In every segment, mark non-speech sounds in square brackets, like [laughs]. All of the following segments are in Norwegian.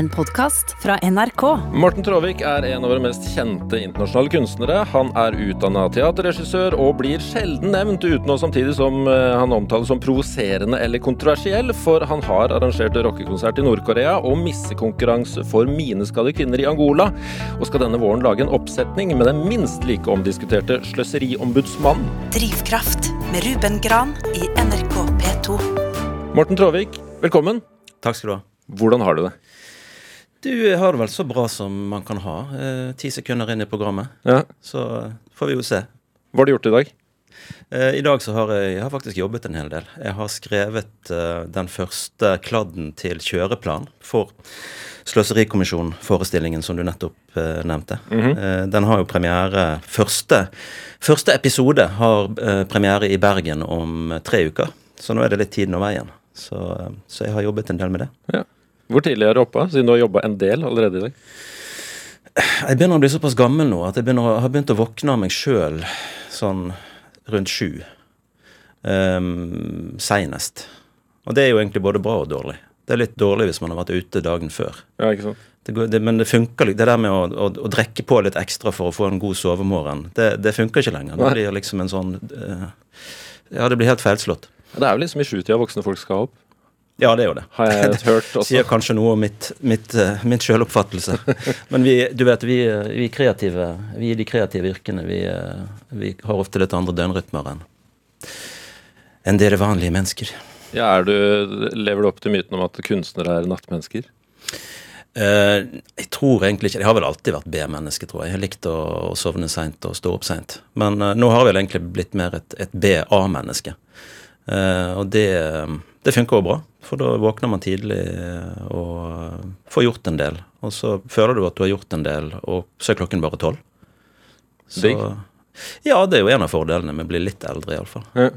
en podkast fra NRK. Morten Traavik er en av våre mest kjente internasjonale kunstnere. Han er utdanna teaterregissør og blir sjelden nevnt uten å samtidig som eh, han omtales som provoserende eller kontroversiell, for han har arrangert rockekonsert i Nord-Korea og missekonkurranse for mineskadde kvinner i Angola, og skal denne våren lage en oppsetning med den minst like omdiskuterte sløseriombudsmannen. Drivkraft med Ruben Gran i NRK P2. Morten Traavik, velkommen. Takk skal du ha. Hvordan har du det? Du har det vel så bra som man kan ha. Eh, ti sekunder inn i programmet. Ja. Så eh, får vi jo se. Hva har du gjort i dag? Eh, I dag så har jeg, jeg har faktisk jobbet en hel del. Jeg har skrevet eh, den første kladden til kjøreplan for Sløserikommisjonen-forestillingen som du nettopp eh, nevnte. Eh, den har jo premiere Første, første episode har eh, premiere i Bergen om eh, tre uker. Så nå er det litt tiden og veien. Så, eh, så jeg har jobbet en del med det. Ja. Hvor tidlig er du oppe, siden du har jobba en del allerede i dag? Jeg begynner å bli såpass gammel nå at jeg begynner, har begynt å våkne av meg sjøl sånn rundt sju. Um, Seinest. Og det er jo egentlig både bra og dårlig. Det er litt dårlig hvis man har vært ute dagen før. Ja, ikke sant? Det går, det, men det funker litt. Det der med å, å, å drikke på litt ekstra for å få en god sovemorgen, det, det funker ikke lenger. Det blir liksom en sånn uh, Ja, det blir helt feilslått. Det er jo liksom i sjutida voksne folk skal opp, Ja, det er jo det. har jeg [laughs] hørt også. Sier kanskje noe om mitt, mitt, mitt sjøloppfattelse. [laughs] Men vi, du vet, vi, eh, vi kreative, vi i de kreative yrkene, vi, eh, vi har ofte litt andre døgnrytmer enn enn dere vanlige mennesker. Ja, er du, lever du opp til myten om at kunstnere er nattmennesker? Uh, jeg tror egentlig ikke Jeg har vel alltid vært B-menneske, tror jeg. Jeg har likt å, å sovne seint og stå opp seint. Men uh, nå har jeg vel egentlig blitt mer et, et B-A-menneske. Eh, og det, det funker jo bra, for da våkner man tidlig eh, og får gjort en del. Og så føler du at du har gjort en del, og så er klokken bare tolv. Så Ja, det er jo en av fordelene med å bli litt eldre, iallfall. Ja.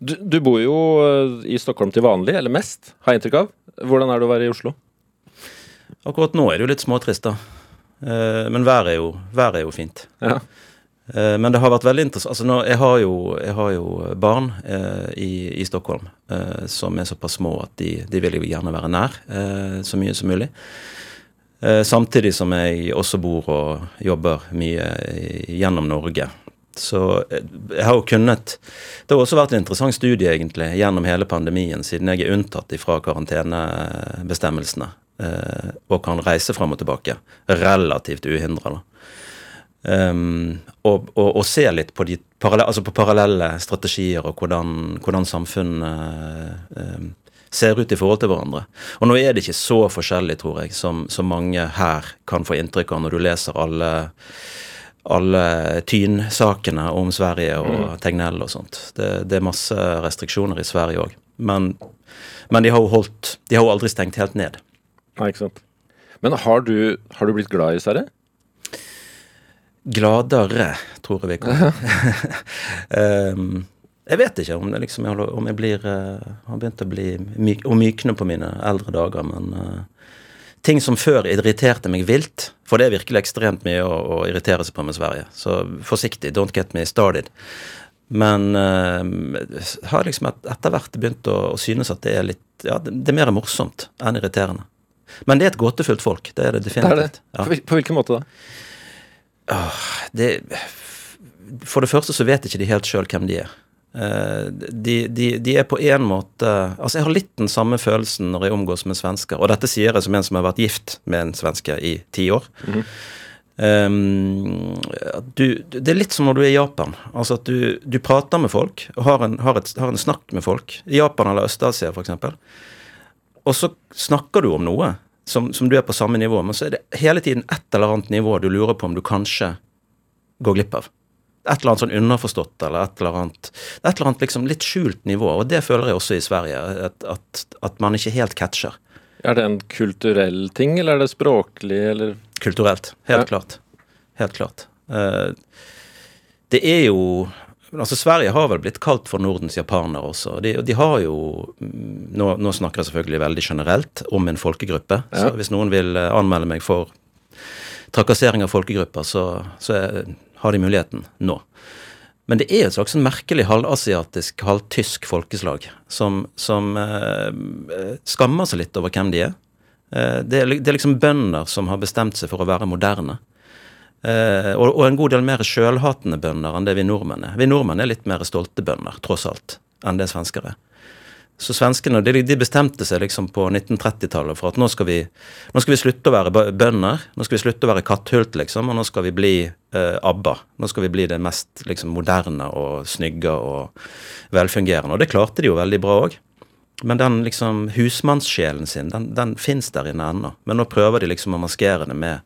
Du, du bor jo eh, i Stockholm til vanlig, eller mest, har jeg inntrykk av. Hvordan er det å være i Oslo? Akkurat nå er det jo litt småtrist, da. Men været er jo, været er jo fint. Ja. Eh, Men det har vært veldig interessant altså jeg, har jo, jeg har jo barn eh, i, i Stockholm eh, som er såpass små at de, de vil jo gjerne være nær eh, så mye som mulig. Eh, samtidig som jeg også bor og jobber mye gjennom Norge. Så eh, jeg har jo kunnet Det har også vært en interessant studie egentlig gjennom hele pandemien, siden jeg er unntatt fra karantenebestemmelsene eh, og kan reise fram og tilbake relativt uhindra. Um, og, og, og se litt på, de parallelle, altså på parallelle strategier og hvordan, hvordan samfunnet um, ser ut i forhold til hverandre. Og nå er det ikke så forskjellig, tror jeg, som, som mange her kan få inntrykk av når du leser alle alle Tyn-sakene om Sverige og Tegnell og sånt. Det, det er masse restriksjoner i Sverige òg. Men, men de har jo holdt De har jo aldri stengt helt ned. Nei, ikke sant. Men har du, har du blitt glad i Sverige? Gladere, tror jeg vi kan. um, [laughs] jeg vet ikke om, det liksom, om jeg blir uh, har begynt å bli myk, å mykne på mine eldre dager, men uh, ting som før irriterte meg vilt, for det er virkelig ekstremt mye å, å irritere seg på med Sverige, så forsiktig, don't get me started. Men uh, har liksom et, etter hvert begynt å, å synes at det er litt Ja, det, det er mer morsomt enn irriterende. Men det er et gåtefullt folk. Det er det Det er definitivt. det. Ja. På hvilken måte da? Det, For det første så vet ikke de helt sjøl hvem de er. Eh, De, de, de er på en måte Altså, jeg har litt den samme følelsen når jeg omgås med svensker, og dette sier jeg som en som har vært gift med en svenske i ti år. Um, du, det er litt som når du er i Japan. Altså at du, du prater med folk og har en, har, et, har en snakk med folk. I Japan eller Øst-Asia, f.eks. Og så snakker du om noe som, som du er på samme nivå, men så er det hele tiden et eller annet nivå du lurer på om du kanskje går glipp av. Et eller annet sånn underforstått, eller et eller annet Et eller annet liksom litt skjult nivå, og det føler jeg også i Sverige. At, at, at man ikke helt catcher. Er det en kulturell ting, eller er det språklig, eller Kulturelt. Helt Ja. klart. Helt klart. Uh, det er jo Altså, Sverige har vel blitt kalt for Nordens japaner også. De, de har jo mm, nå, nå snakker jeg selvfølgelig veldig generelt om en folkegruppe. Ja. Så hvis noen vil eh, anmelde meg for trakassering av folkegrupper, så, så er, har de muligheten nå. Men det er et slags merkelig halvasiatisk, halvtysk folkeslag som, som eh, skammer seg litt over hvem de er. Eh, det, er, det er liksom bønder som har bestemt seg for å være moderne. Eh, og, og en god del mer sjølhatende bønder enn det vi nordmenn er. Vi nordmenn er litt mer stolte bønder, tross alt, enn det svensker er. Så svenskene de, de bestemte seg liksom på 1930-tallet for at nå skal, vi, nå skal vi slutte å være bønder. Nå skal vi slutte å være katthult, liksom, og nå skal vi bli eh, ABBA. Nå skal vi bli det mest liksom, moderne og snygge og velfungerende. Og det klarte de jo veldig bra òg. Men den liksom husmannssjelen sin, den, den fins der inne ennå. Men nå prøver de liksom å maskere det med,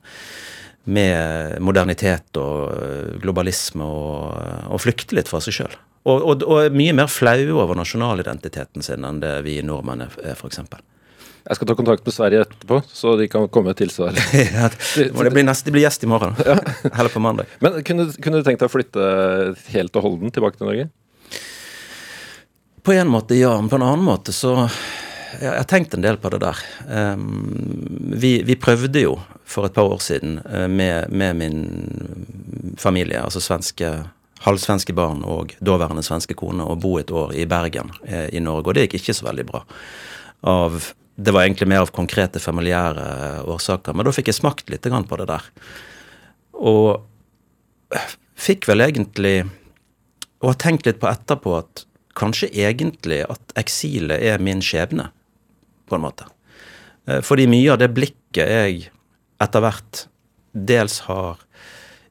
med modernitet og eh, globalisme og, og flykte litt fra seg sjøl. Og, og, og, mye mer flaue over nasjonalidentiteten sin enn det vi nordmenn er, f.eks. Jeg skal ta kontakt med Sverige etterpå, så de kan komme med tilsvar. [laughs] ja, det blir, neste, blir gjest i morgen. Ja. [laughs] Heller på mandag. Men kunne, kunne, du tenkt deg å flytte helt og holden tilbake til Norge? På en måte ja, men på en annen måte så Jeg har tenkt en del på det der. Vi, vi, prøvde jo for et par år siden uh, med, med min familie, altså svenske halvsvenske barn og daværende svenske kone å bo et år i Bergen eh, i Norge, og det gikk ikke så veldig bra. Av, det var egentlig mer av konkrete familiære årsaker, men da fikk jeg smakt litt på det der. Og fikk vel egentlig Og har tenkt litt på etterpå at kanskje egentlig at eksilet er min skjebne, på en måte. Eh, fordi mye av det blikket jeg etter hvert dels har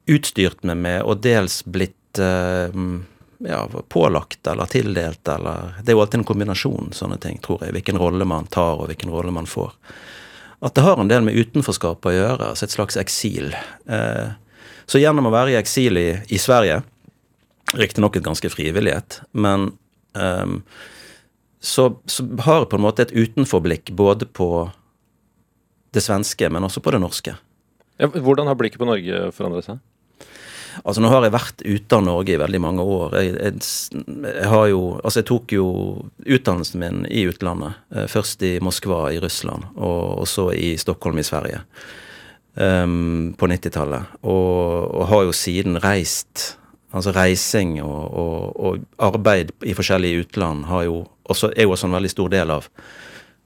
utstyrt meg med, og dels blitt Eh, ja, pålagt eller tildelt eller Det er jo alltid en kombinasjon, sånne ting, tror jeg. Hvilken rolle man tar, og hvilken rolle man får. At det har en del med utenforskap å gjøre, altså et slags eksil. Eh, så gjennom å være i eksil i, i Sverige, riktignok et ganske frivillighet, men um, så, så, har jeg på en måte et utenforblikk både på det svenske, men også på det norske. Ja, hvordan har blikket på Norge forandret seg? Altså Nå har jeg vært ute av Norge i veldig mange år. Jeg, jeg, jeg, har jo Altså jeg tok jo utdannelsen min i utlandet. Eh, først i Moskva i Russland, og, og så i Stockholm i Sverige. Um, på 90-tallet. Og, og, har jo siden reist Altså reising og, og, og, arbeid i forskjellige utland har jo også, er jo også en veldig stor del av,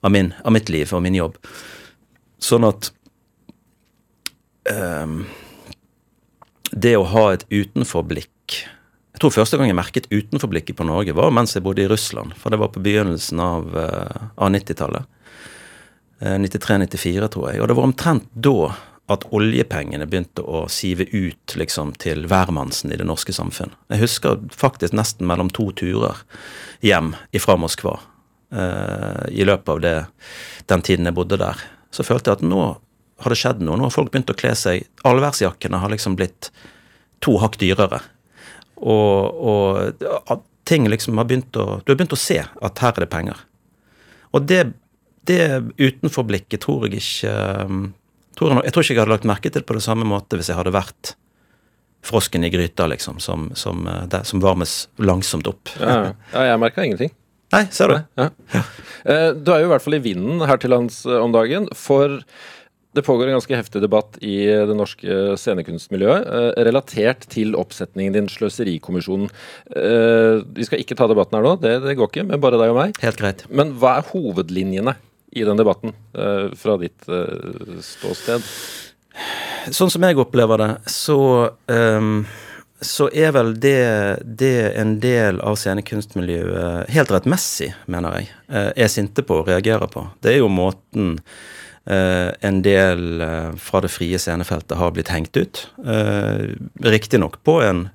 av, min, av mitt liv og min jobb. Sånn at um, det å ha et utenforblikk Jeg tror første gang jeg merket utenforblikket på Norge, var mens jeg bodde i Russland. For det var på begynnelsen av, uh, av 90-tallet. Uh, 93-94, tror jeg. Og det var omtrent da at oljepengene begynte å sive ut liksom, til hvermannsen i det norske samfunn. Jeg husker faktisk nesten mellom to turer hjem ifra Moskva uh, i løpet av det, den tiden jeg bodde der. Så følte jeg at nå har det skjedd noe. Nå har folk begynt å kle seg Allværsjakkene har liksom blitt to hakk dyrere. Og, og ting liksom har begynt å Du har begynt å se at her er det penger. Og det, det utenforblikket tror jeg ikke um, tror jeg, jeg, tror ikke jeg hadde lagt merke til på det samme måte hvis jeg hadde vært frosken i gryta, liksom, som, som, der, som varmes langsomt opp. Ja, ja [laughs] jeg merka ingenting. Nei, ser du. Ja. Ja. Eh, du er jo i hvert fall i vinden her til lands eh, om dagen. For det pågår en ganske heftig debatt i det norske scenekunstmiljøet eh, relatert til oppsetningen din, Sløserikommisjonen. Eh, vi skal ikke ta debatten her nå, det, det, går ikke, med bare deg og meg. Helt greit. Men hva er hovedlinjene i den debatten, eh, fra ditt eh, ståsted? Sånn som jeg opplever det, så um, så er vel det, det, en del av scenekunstmiljøet, helt rettmessig, mener jeg, eh, er sinte på og reagerer på. Det er jo måten Uh, en del fra det frie scenefeltet har blitt hengt ut. Uh, Riktignok på en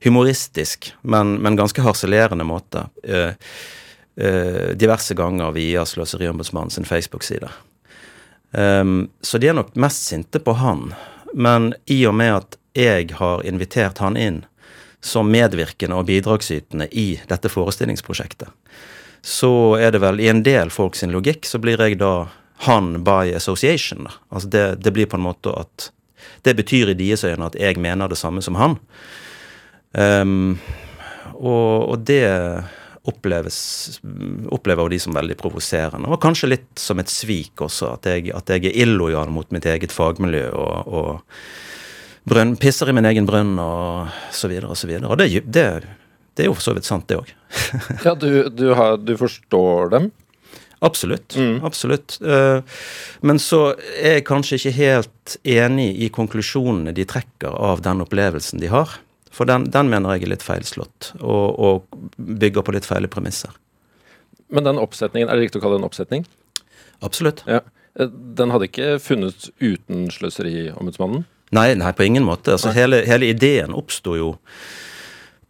humoristisk, men, men ganske harselerende måte. Uh, diverse ganger via Sløseriombudsmannen sin Facebook-side. Um, så de er nok mest sinte på han. Men i og med at jeg har invitert han inn som medvirkende og bidragsytende i dette forestillingsprosjektet, så er det vel i en del folk sin logikk så blir jeg da han by association. Altså det, det, blir på en måte at Det betyr i deres øyne at jeg mener det samme som han. Um, og, og, det oppleves, opplever de som veldig provoserende. Og kanskje litt som et svik også, at jeg, at jeg er illojal mot mitt eget fagmiljø. og, og brønn, pisser i min egen brønn og så videre og så videre. Og det, det, det er jo for så vidt sant, det òg. [laughs] ja, du, du, har, du, forstår dem? Absolutt. absolutt. Eh, Men så er jeg kanskje ikke helt enig i konklusjonene de trekker av den opplevelsen de har. For den, den mener jeg er litt feilslått, og, og bygger på litt feile premisser. Men den oppsetningen, er det riktig å kalle det en oppsetning? Absolutt. Ja. Eh, Den hadde ikke funnet uten Sløseriombudsmannen? Nei, nei, på ingen måte. Altså, hele, hele ideen oppsto jo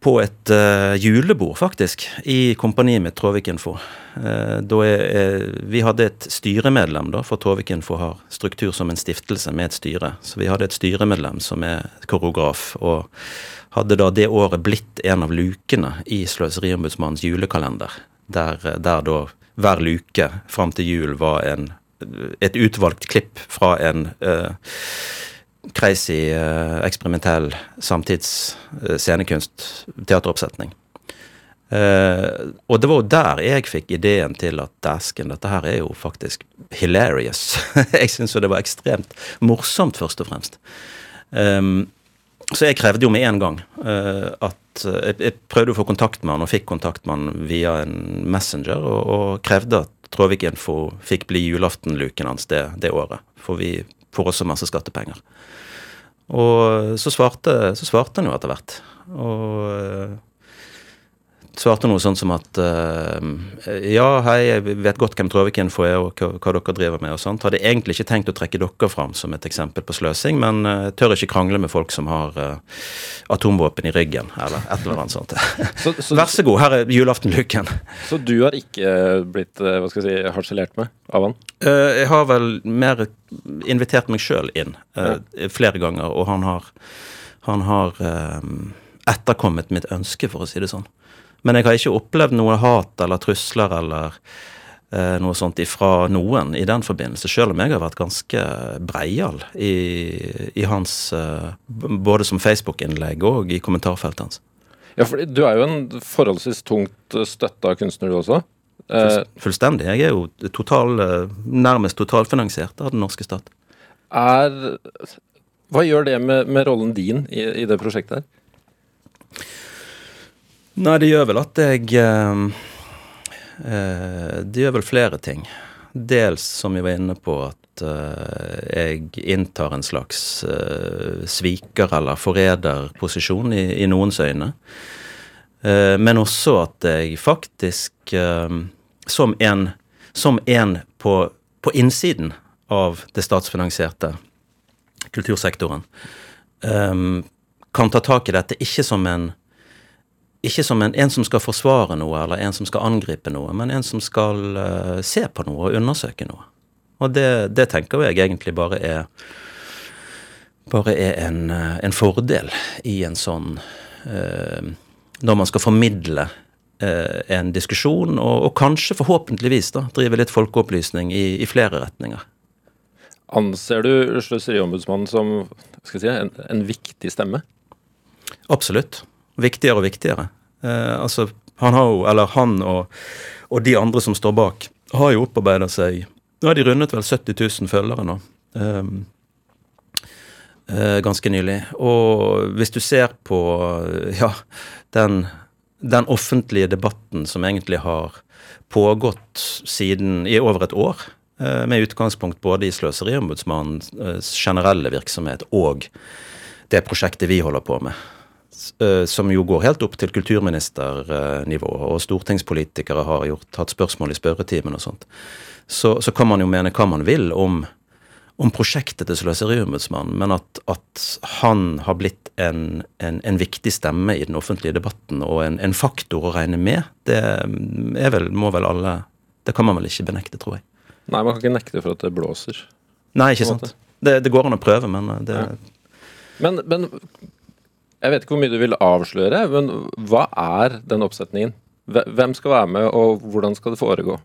på et uh, julebord, faktisk, i kompani med Tråvikinfo. Uh, eh, vi hadde et styremedlem, da, for Tråvikinfo har struktur som en stiftelse med et styre. Så vi hadde et styremedlem som er koreograf, og hadde da det året blitt en av lukene i Sløseriombudsmannens julekalender. Der, der da hver luke fram til jul var en, et utvalgt klipp fra en uh, crazy, uh, eksperimentell samtids uh, scenekunst, teateroppsetning. Uh, og det var jo der jeg fikk ideen til at dæsken, dette her er jo faktisk hilarious. [laughs] jeg syns jo det var ekstremt morsomt, først og fremst. Ehm, så jeg krevde jo med en gang uh, at eh, jeg, jeg prøvde å få kontakt med han, og fikk kontakt med han via en messenger, og, og krevde at Tråvik Info fikk bli julaftenluken hans det, det året. For vi får også masse skattepenger. Og så svarte, så svarte han jo etter hvert. Og eh, svarte noe sånn som at uh, Ja, hei, jeg vet godt hvem Tråvik Info er, og hva, hva dere driver med og sånt. Hadde egentlig ikke tenkt å trekke dere fram som et eksempel på sløsing, men uh, tør ikke krangle med folk som har uh, atomvåpen i ryggen, eller et eller annet sånt. [laughs] Så, så, Vær så god, her er julaftenluken. så du har ikke blitt hva skal jeg si, harselert med av han? Jeg har vel mer invitert meg sjøl inn ja. flere ganger, og han har, han har etterkommet mitt ønske, for å si det sånn. Men jeg har ikke opplevd noe hat eller trusler eller eh, noe sånt ifra noen i den forbindelse, sjøl om jeg har vært ganske breial i, i hans eh, Både som Facebook-innlegg og i kommentarfeltet hans. Ja, for du er jo en forholdsvis tungt eh, støtta kunstner, du også. Eh, Fullstendig. Jeg er jo total, eh, nærmest totalfinansiert av den norske stat. er Hva gjør det med, med rollen din i, i det prosjektet her? Nei, det gjør vel at jeg eh, eh, Det gjør vel flere ting. Dels, som vi var inne på, at eh, jeg inntar en slags eh, sviker- eller forræderposisjon i, i noens øyne. Eh, men også at jeg faktisk, eh, som en, som en på, på innsiden av det statsfinansierte kultursektoren, kan ta tak i dette ikke som en ikke som en, en som skal forsvare noe, eller en som skal angripe noe, men en som skal uh, se på noe og undersøke noe. Og det, det tenker jeg egentlig bare er bare er en, eh, en fordel i en sånn uh, Når man skal formidle uh, en diskusjon, og, og kanskje forhåpentligvis da, drive litt folkeopplysning i, i flere retninger. Anser du Sløseriombudsmannen som si, en, en viktig stemme? Absolutt. Viktigere og viktigere. Eh, altså, han har jo, eller han og, og de andre som står bak, har jo opparbeida seg Nå har de rundet vel 70 000 følgere nå. ehm, eh, ganske nylig. Og hvis du ser på ja, den, den offentlige debatten som egentlig har pågått siden i over et år, eh, med utgangspunkt både i Sløseriombudsmannens generelle virksomhet og det prosjektet vi holder på med, eh, som jo går helt opp til kulturministernivå, og stortingspolitikere har gjort, hatt spørsmål i spørretimen og sånt, så, så kan man jo mene hva man vil om, om prosjektet til Sløseriombudsmannen, men at, at han har blitt en, en, en viktig stemme i den offentlige debatten og en, en faktor å regne med, det vel, må vel alle Det kan man vel ikke benekte, tror jeg. Nei, man kan ikke nekte for at det blåser. Nei, ikke sant. Det, det går an å prøve, men det, Ja. Men, men jeg vet ikke hvor mye du vil avsløre, men hva er den oppsetningen? Hvem skal være med, og hvordan skal det foregå?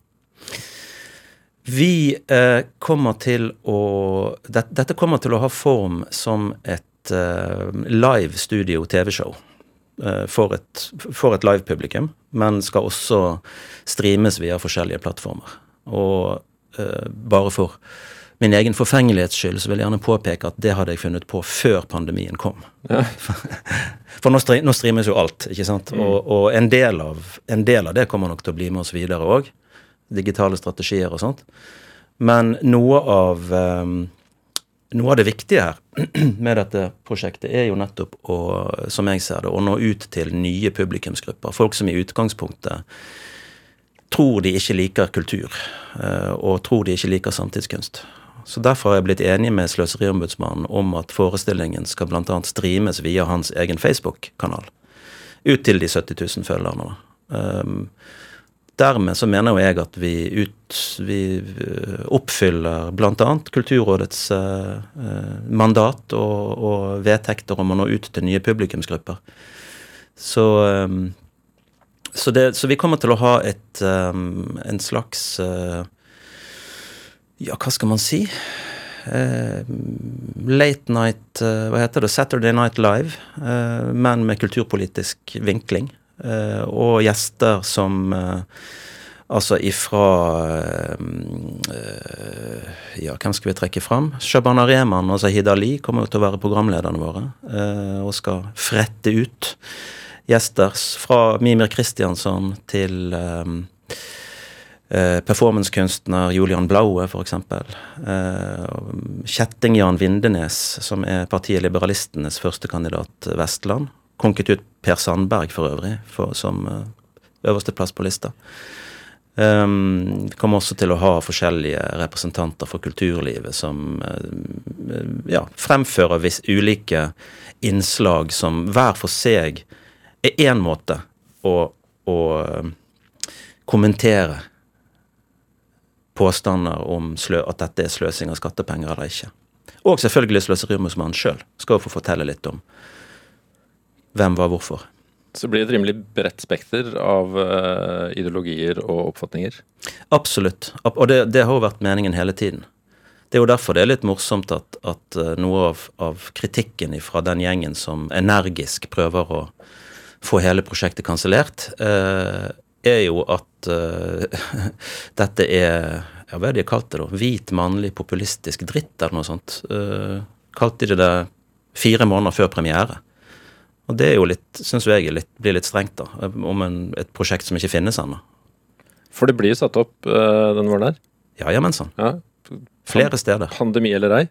Vi eh, kommer til å det, Dette kommer til å ha form som et eh, live studio TV-show. Eh, for et, for et live-publikum, men skal også streames via forskjellige plattformer. Og eh, bare for min egen forfengelighets skyld så vil jeg gjerne påpeke at det hadde jeg funnet på før pandemien kom. Ja. [laughs] For nå, nå streames jo alt, ikke sant. Og, og en, del av, en del av det kommer nok til å bli med oss videre òg. digitale strategier og sånt. Men noe av um, noe av det viktige her [clears throat] med dette prosjektet er jo nettopp å, som jeg ser det, å nå ut til nye publikumsgrupper. Folk som i utgangspunktet tror de ikke liker kultur, uh, og tror de ikke liker samtidskunst. Så Derfor har jeg blitt enig med Sløseriombudsmannen om at forestillingen skal bl.a. streames via hans egen Facebook-kanal. Ut til de 70 000 følgerne. Um, dermed så mener jo jeg at vi, ut, vi eh, oppfyller bl.a. Kulturrådets uh, mandat og, og, vedtekter om å nå ut til nye publikumsgrupper. Så, um, så, det, så, vi kommer til å ha et, um, en slags uh, Ja, hva skal man si? Uh, late night Hva heter det? Saturday Night Live, men med kulturpolitisk vinkling. Og gjester som Altså ifra Ja, hvem skal vi trekke fram? Shabana Rehman og Zahid Ali kommer til å være programlederne våre. Og skal frette ut gjester fra Mimir Kristiansson til øh, performancekunstner Julian Blaue, f.eks. Uh, Kjetting-Jan Vindenes, som er partiet Liberalistenes førstekandidat Vestland konket ut Per Sandberg for øvrig for, som uh, øverste plass på lista. Um, kommer også til å ha forskjellige representanter for kulturlivet som uh, ja, fremfører vis, ulike innslag som hver for seg er én måte å, å kommentere påstander om at dette er sløsing av skattepenger eller ikke. Og selvfølgelig Sløseriombudsmannen sjøl skal jo få fortelle litt om hvem var hvorfor. Så det blir et rimelig bredt spekter av uh, ideologier og oppfatninger? Absolutt. Og det, det, har jo vært meningen hele tiden. Det er jo derfor det er litt morsomt at, at uh, noe av, av, kritikken fra den gjengen som energisk prøver å få hele prosjektet kansellert, uh, er jo at [laughs] dette er ja, hva er det de kalte det da? Hvit, mannlig, populistisk dritt, eller noe sånt. kalte de det fire måneder før premiere. Og det er jo litt, syns jeg litt, blir litt strengt, da, om en, et prosjekt som ikke finnes ennå. For det blir satt opp uh, den våren her? Ja, jamen sann. Ja. Flere steder. Pandemi eller ei?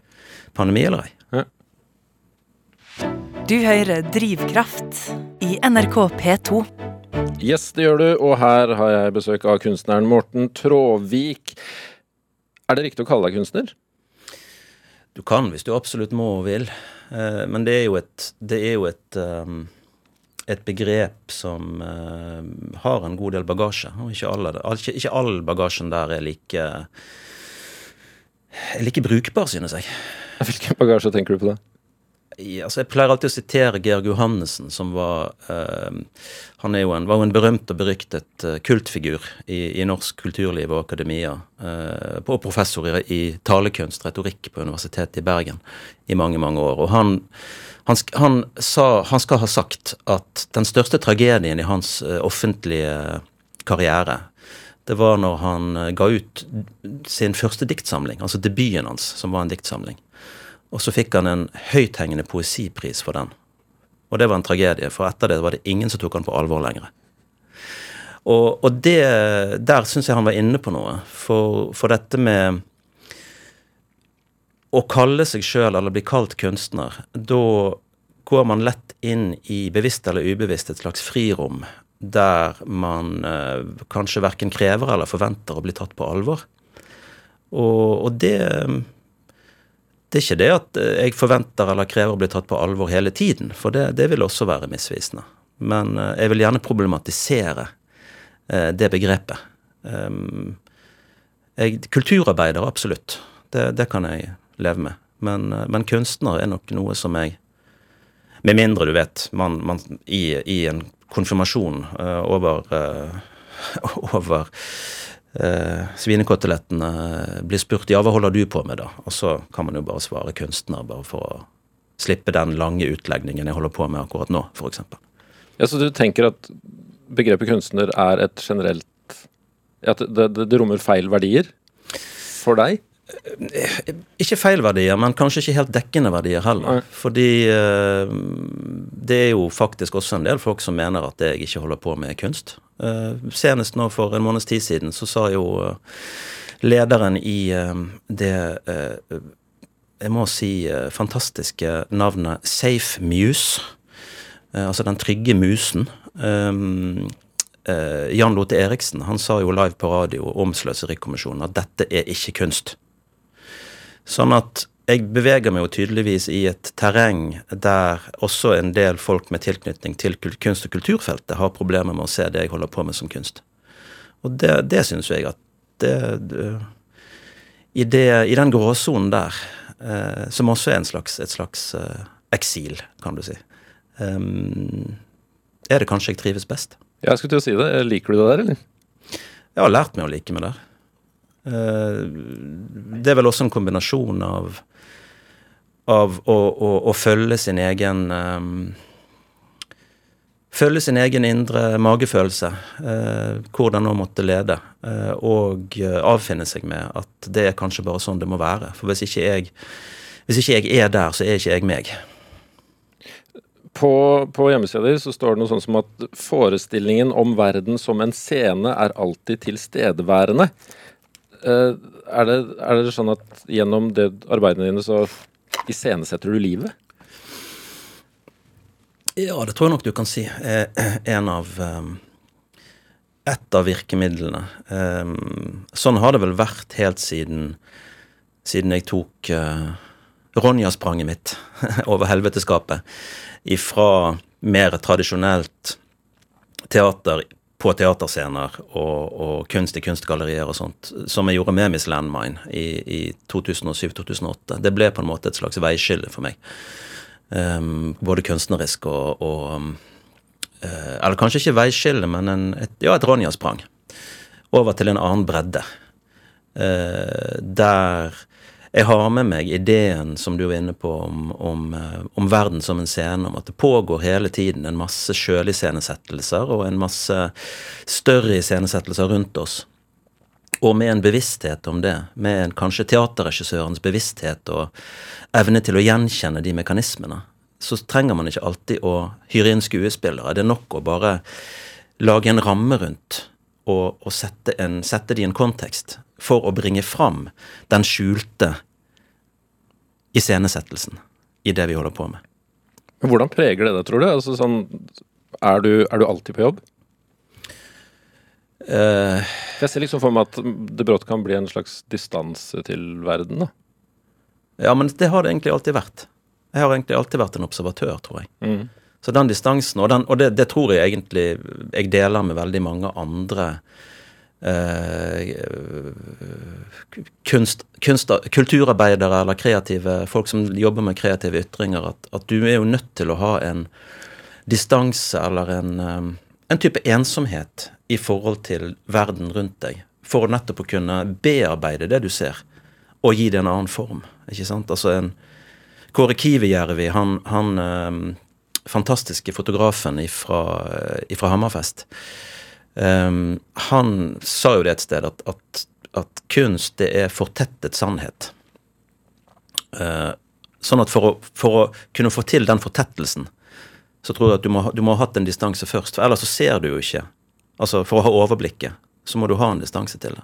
Pandemi eller ei. Ja. Du hører Drivkraft i NRK P2. Yes, det gjør du, og her har jeg besøk av kunstneren Morten Tråvik. Er det riktig å kalle deg kunstner? Du kan hvis du absolutt må og vil. Eh, men det er jo et, det er jo et, um, et begrep som uh, har en god del bagasje. Og ikke, alle, ikke, ikke all bagasjen der er like, er like brukbar, synes jeg. Hvilken bagasje tenker du på da? Altså Jeg pleier alltid å sitere Georg Johannessen, som var uh, Han jo en, var jo en berømt og beryktet uh, kultfigur i, i, norsk kulturliv og akademia. Uh, og professor i, i, talekunst, retorikk, på Universitetet i Bergen i mange, mange år. Og han, han, han, sa, han skal ha sagt at den største tragedien i hans offentlige karriere det var når han ga ut sin første diktsamling, altså debuten hans, som var en diktsamling. Og så fikk han en høythengende poesipris for den. Og det var en tragedie, for etter det var det ingen som tok han på alvor lenger. Og, og det, der syns jeg han var inne på noe. For, for dette med å kalle seg sjøl eller bli kalt kunstner, da går man lett inn i bevisst eller ubevisst et slags frirom der man eh, kanskje verken krever eller forventer å bli tatt på alvor. Og, og det det er ikke det at eh, jeg forventer eller krever å bli tatt på alvor hele tiden, for det, det vil også være misvisende. Men eh, jeg vil gjerne problematisere eh, det begrepet. Jeg, kulturarbeider, absolutt. Det, det, kan jeg leve med. Men, men, kunstner er nok noe som jeg Med mindre, du vet, man, man i, i, en konfirmasjon over, [laughs] over eh, svinekotelettene blir spurt ja, hva holder du på med da? Og så kan man jo bare svare kunstner, bare for å slippe den lange utlegningen jeg holder på med akkurat nå, f.eks. Ja, så du tenker at begrepet kunstner er et generelt At det, det, det rommer feil verdier for deg? Eh, ikke feil verdier, men kanskje ikke helt dekkende verdier heller. Nei. Fordi uh, det er jo faktisk også en del folk som mener at jeg ikke holder på med kunst. Eh, senest nå for en måneds tid siden så sa jo eh, lederen i eh, det eh, jeg må si eh, fantastiske navnet Safe Muse, eh, altså den trygge musen. Eh, Jan Lote Eriksen han sa jo live på radio om Sløserikommisjonen at dette er ikke kunst. Sånn at jeg beveger meg jo tydeligvis i et terreng der også en del folk med tilknytning til kunst- og kulturfeltet har problemer med å se det jeg holder på med som kunst. Og det, det syns jeg at det, det i, det, I den gråsonen der, eh, som også er en slags, et slags eh, eksil, kan du si, um, er det kanskje jeg trives best. Ja, Jeg skulle til å si det. Liker du det der, eller? Jeg har lært meg å like meg der. Eh, Det er vel også en kombinasjon av av å, å, å følge sin egen um, Følge sin egen indre magefølelse, uh, hvor den nå måtte lede, uh, og eh, avfinne seg med at det er kanskje bare sånn det må være. For hvis ikke jeg, hvis ikke jeg er der, så er ikke jeg meg. På, på hjemmesida di så står det noe sånn som at forestillingen om verden som en scene er alltid tilstedeværende. Eh, er, det, er det sånn at gjennom det arbeidene dine så iscenesetter du livet? Ja, det tror jeg nok du kan si. er en av um, Et av virkemidlene. Sånn har det vel vært helt siden siden jeg tok Ronja-spranget mitt [laughs] over helveteskapet. Ifra mer tradisjonelt teater på teaterscener og, og kunst i kunstgallerier og sånt, som jeg gjorde med Miss Landmine i, i 2007-2008. Det ble på en måte et slags veiskille for meg. Um, både kunstnerisk og, og eh, Eller kanskje ikke veiskille, men en, et, ja, et Ronja-sprang. Over til en annen bredde. Uh, der jeg har med meg ideen som du var inne på, om, om, eh, om verden som en scene. Om at det pågår hele tiden en masse sjøliscenesettelser og en masse større iscenesettelser rundt oss. Og med en bevissthet om det, med en, kanskje teaterregissørens bevissthet og evne til å gjenkjenne de mekanismene, så trenger man ikke alltid å hyre inn skuespillere. Det er nok å bare lage en ramme rundt og, og sette, en, sette det i en kontekst for å bringe fram den skjulte iscenesettelsen i det vi holder på med. Hvordan preger det deg, tror du? Altså, sånn, er, du er du alltid på jobb? Uh, Jeg ser liksom for meg at det brått kan bli en slags distanse til verden. da. ja, men det har det egentlig alltid vært. Jeg har egentlig alltid vært en observatør, tror jeg. Mm. Så den distansen, og, den, og det, det tror jeg egentlig jeg deler med veldig mange andre kunst, kunst, kulturarbeidere eller kreative folk som jobber med kreative ytringer, at, at du er jo nødt til å ha en distanse eller en, eh, en type ensomhet i forhold til verden rundt deg, for nettopp å kunne bearbeide det du ser, og gi det en annen form. ikke sant? Altså en Kåre Kivijärvi, han, han eh, fantastiske fotografen fra Hammerfest, um, han sa jo det et sted at, at, at kunst, det er fortettet sannhet. Uh, sånn at for å, for å, kunne få til den fortettelsen, så tror jeg at du må, du må ha hatt en distanse først. For ellers så ser du jo ikke. Altså For å ha overblikket, så må du ha en distanse til det.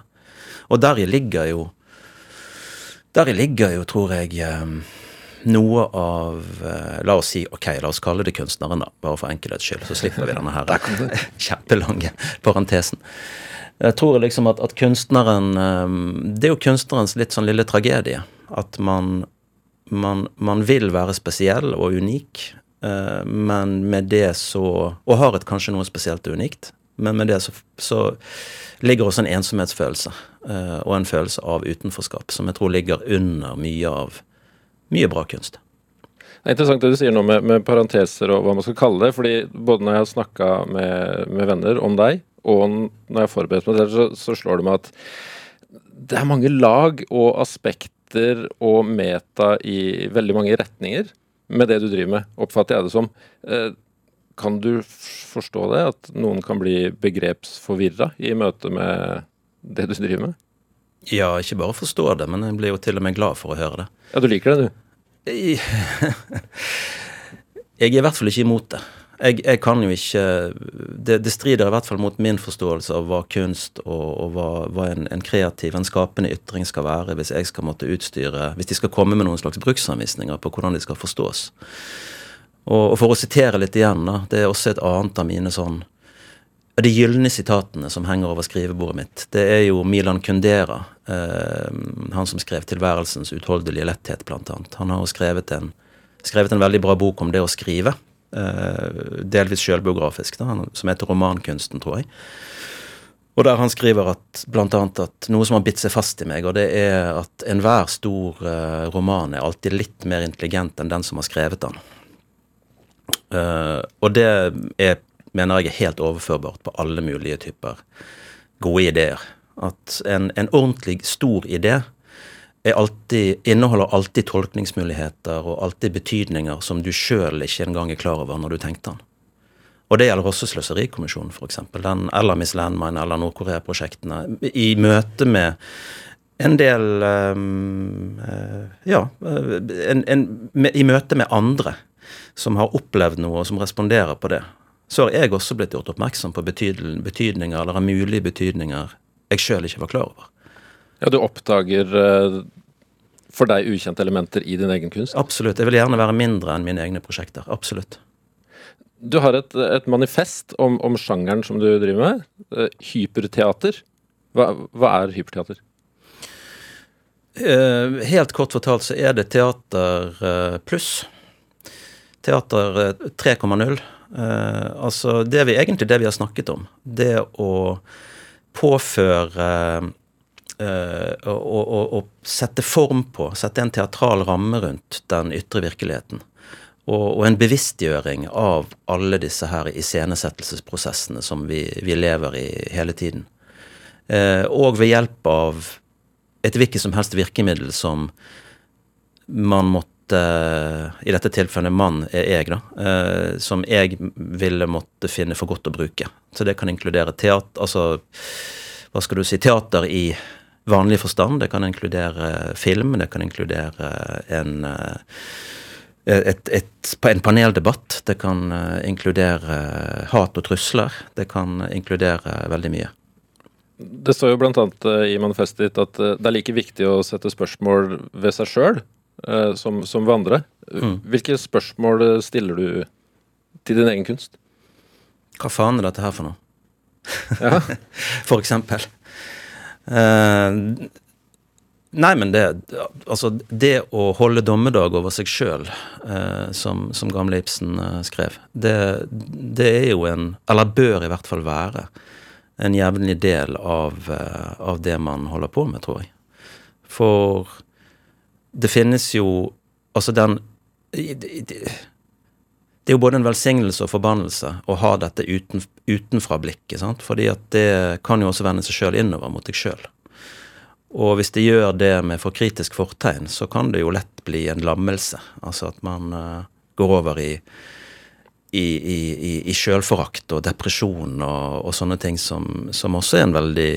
Og deri ligger jo Deri ligger jo, tror jeg, um, noe av eh, La oss si ok, la oss kalle det kunstneren, da. Bare for enkelhets skyld. Så slipper vi denne her [laughs] kjempelange parentesen. Jeg tror liksom at, at kunstneren eh, Det er jo kunstnerens litt sånn lille tragedie. At man, man, man vil være spesiell og unik, eh, men med det så Og har et kanskje noe spesielt og unikt, men med det så, så ligger også en ensomhetsfølelse. og en følelse av utenforskap, som jeg tror ligger under mye av mye bra kunst. Det er interessant det du sier nå med, med parenteser og hva man skal kalle det. fordi både når jeg har snakka med, med venner om deg, og når jeg har forberedt meg til det, så, så slår det meg at det er mange lag og aspekter og meta i veldig mange retninger med det du driver med, oppfatter jeg det som. Eh, Kan du forstå det? At noen kan bli begrepsforvirra i møte med det du driver med? Ja, ikke bare forstå det, men jeg blir jo til og med glad for å høre det. Ja, du liker det, du? Jeg [laughs] jeg er i hvert fall ikke imot det. Jeg, jeg kan jo ikke det, det, strider i hvert fall mot min forståelse av hva kunst og, og hva, hva en, en, kreativ, en skapende ytring skal være, hvis jeg skal måtte utstyre Hvis de skal komme med noen slags bruksanvisninger på hvordan de skal forstås. Og, og for å sitere litt igjen, da, det er også et annet av mine sånn de gylne sitatene som henger over skrivebordet mitt, det er jo Milan Kundera. Eh, han som skrev 'Tilværelsens utholdelige letthet', blant annet. Han har jo skrevet en, skrevet en veldig bra bok om det å skrive. Eh, delvis sjølbiografisk, som heter 'Romankunsten', tror jeg. Og der han skriver at blant annet at noe som har bitt seg fast i meg, og det er at enhver stor eh, roman er alltid litt mer intelligent enn den som har skrevet den. Uh, og det er mener jeg er helt overførbart på alle mulige typer gode ideer. At en, en ordentlig stor idé alltid, inneholder alltid tolkningsmuligheter og alltid betydninger som du sjøl ikke engang er klar over når du tenkte den. Og det gjelder også Sløserikommisjonen, f.eks. Den eller Miss Landmine eller Nord-Korea-prosjektene. I møte med en del um, Ja, en, en, med, i møte med andre som har opplevd noe, og som responderer på det så har jeg også blitt gjort oppmerksom på betydninger, eller mulige betydninger jeg sjøl ikke var klar over. Ja, du oppdager uh, for deg ukjente elementer i din egen kunst? Absolutt. Jeg vil gjerne være mindre enn mine egne prosjekter. Absolutt. Du har et, et manifest om, om, sjangeren som du driver med. Uh, hyperteater. Hva, hva, er hyperteater? Uh, helt kort fortalt så er det teater pluss. Teater 3,0. Uh, altså det vi egentlig det vi har snakket om. Det å påføre uh, og, sette form på, sette en teatral ramme rundt den ytre virkeligheten. Og, og en bevisstgjøring av alle disse her iscenesettelsesprosessene som vi, vi lever i hele tiden. Uh, og ved hjelp av et hvilket som helst virkemiddel som man måtte i dette tilfellet mann er jeg, da, eh, som jeg ville måtte finne for godt å bruke. Så det kan inkludere teater, altså hva skal du si, teater i vanlig forstand. Det kan inkludere film, det kan inkludere en eh, et, et, en paneldebatt. Det kan eh, inkludere hat og trusler. Det kan inkludere veldig mye. Det står jo bl.a. i manifestet ditt at det er like viktig å sette spørsmål ved seg sjøl som, som vandrer. Mm. Hvilke spørsmål stiller du til din egen kunst? Hva faen er dette her for noe? Ja. [laughs] for eksempel. Uh, nei, men det Altså, det å holde dommedag over seg sjøl, uh, som, som, gamle Ibsen uh, skrev, det, det, er jo en Eller bør i hvert fall være en jevnlig del av, av det man holder på med, tror jeg. For det finnes jo Altså, den det, er jo både en velsignelse og forbannelse å ha dette uten, utenfra-blikket. sant? Fordi at det kan jo også vende seg sjøl innover mot deg sjøl. Og hvis det gjør det med for kritisk fortegn, så kan det jo lett bli en lammelse. Altså at man uh, går over i i, i, i sjølforakt og depresjon og, og, sånne ting som, som også er en veldig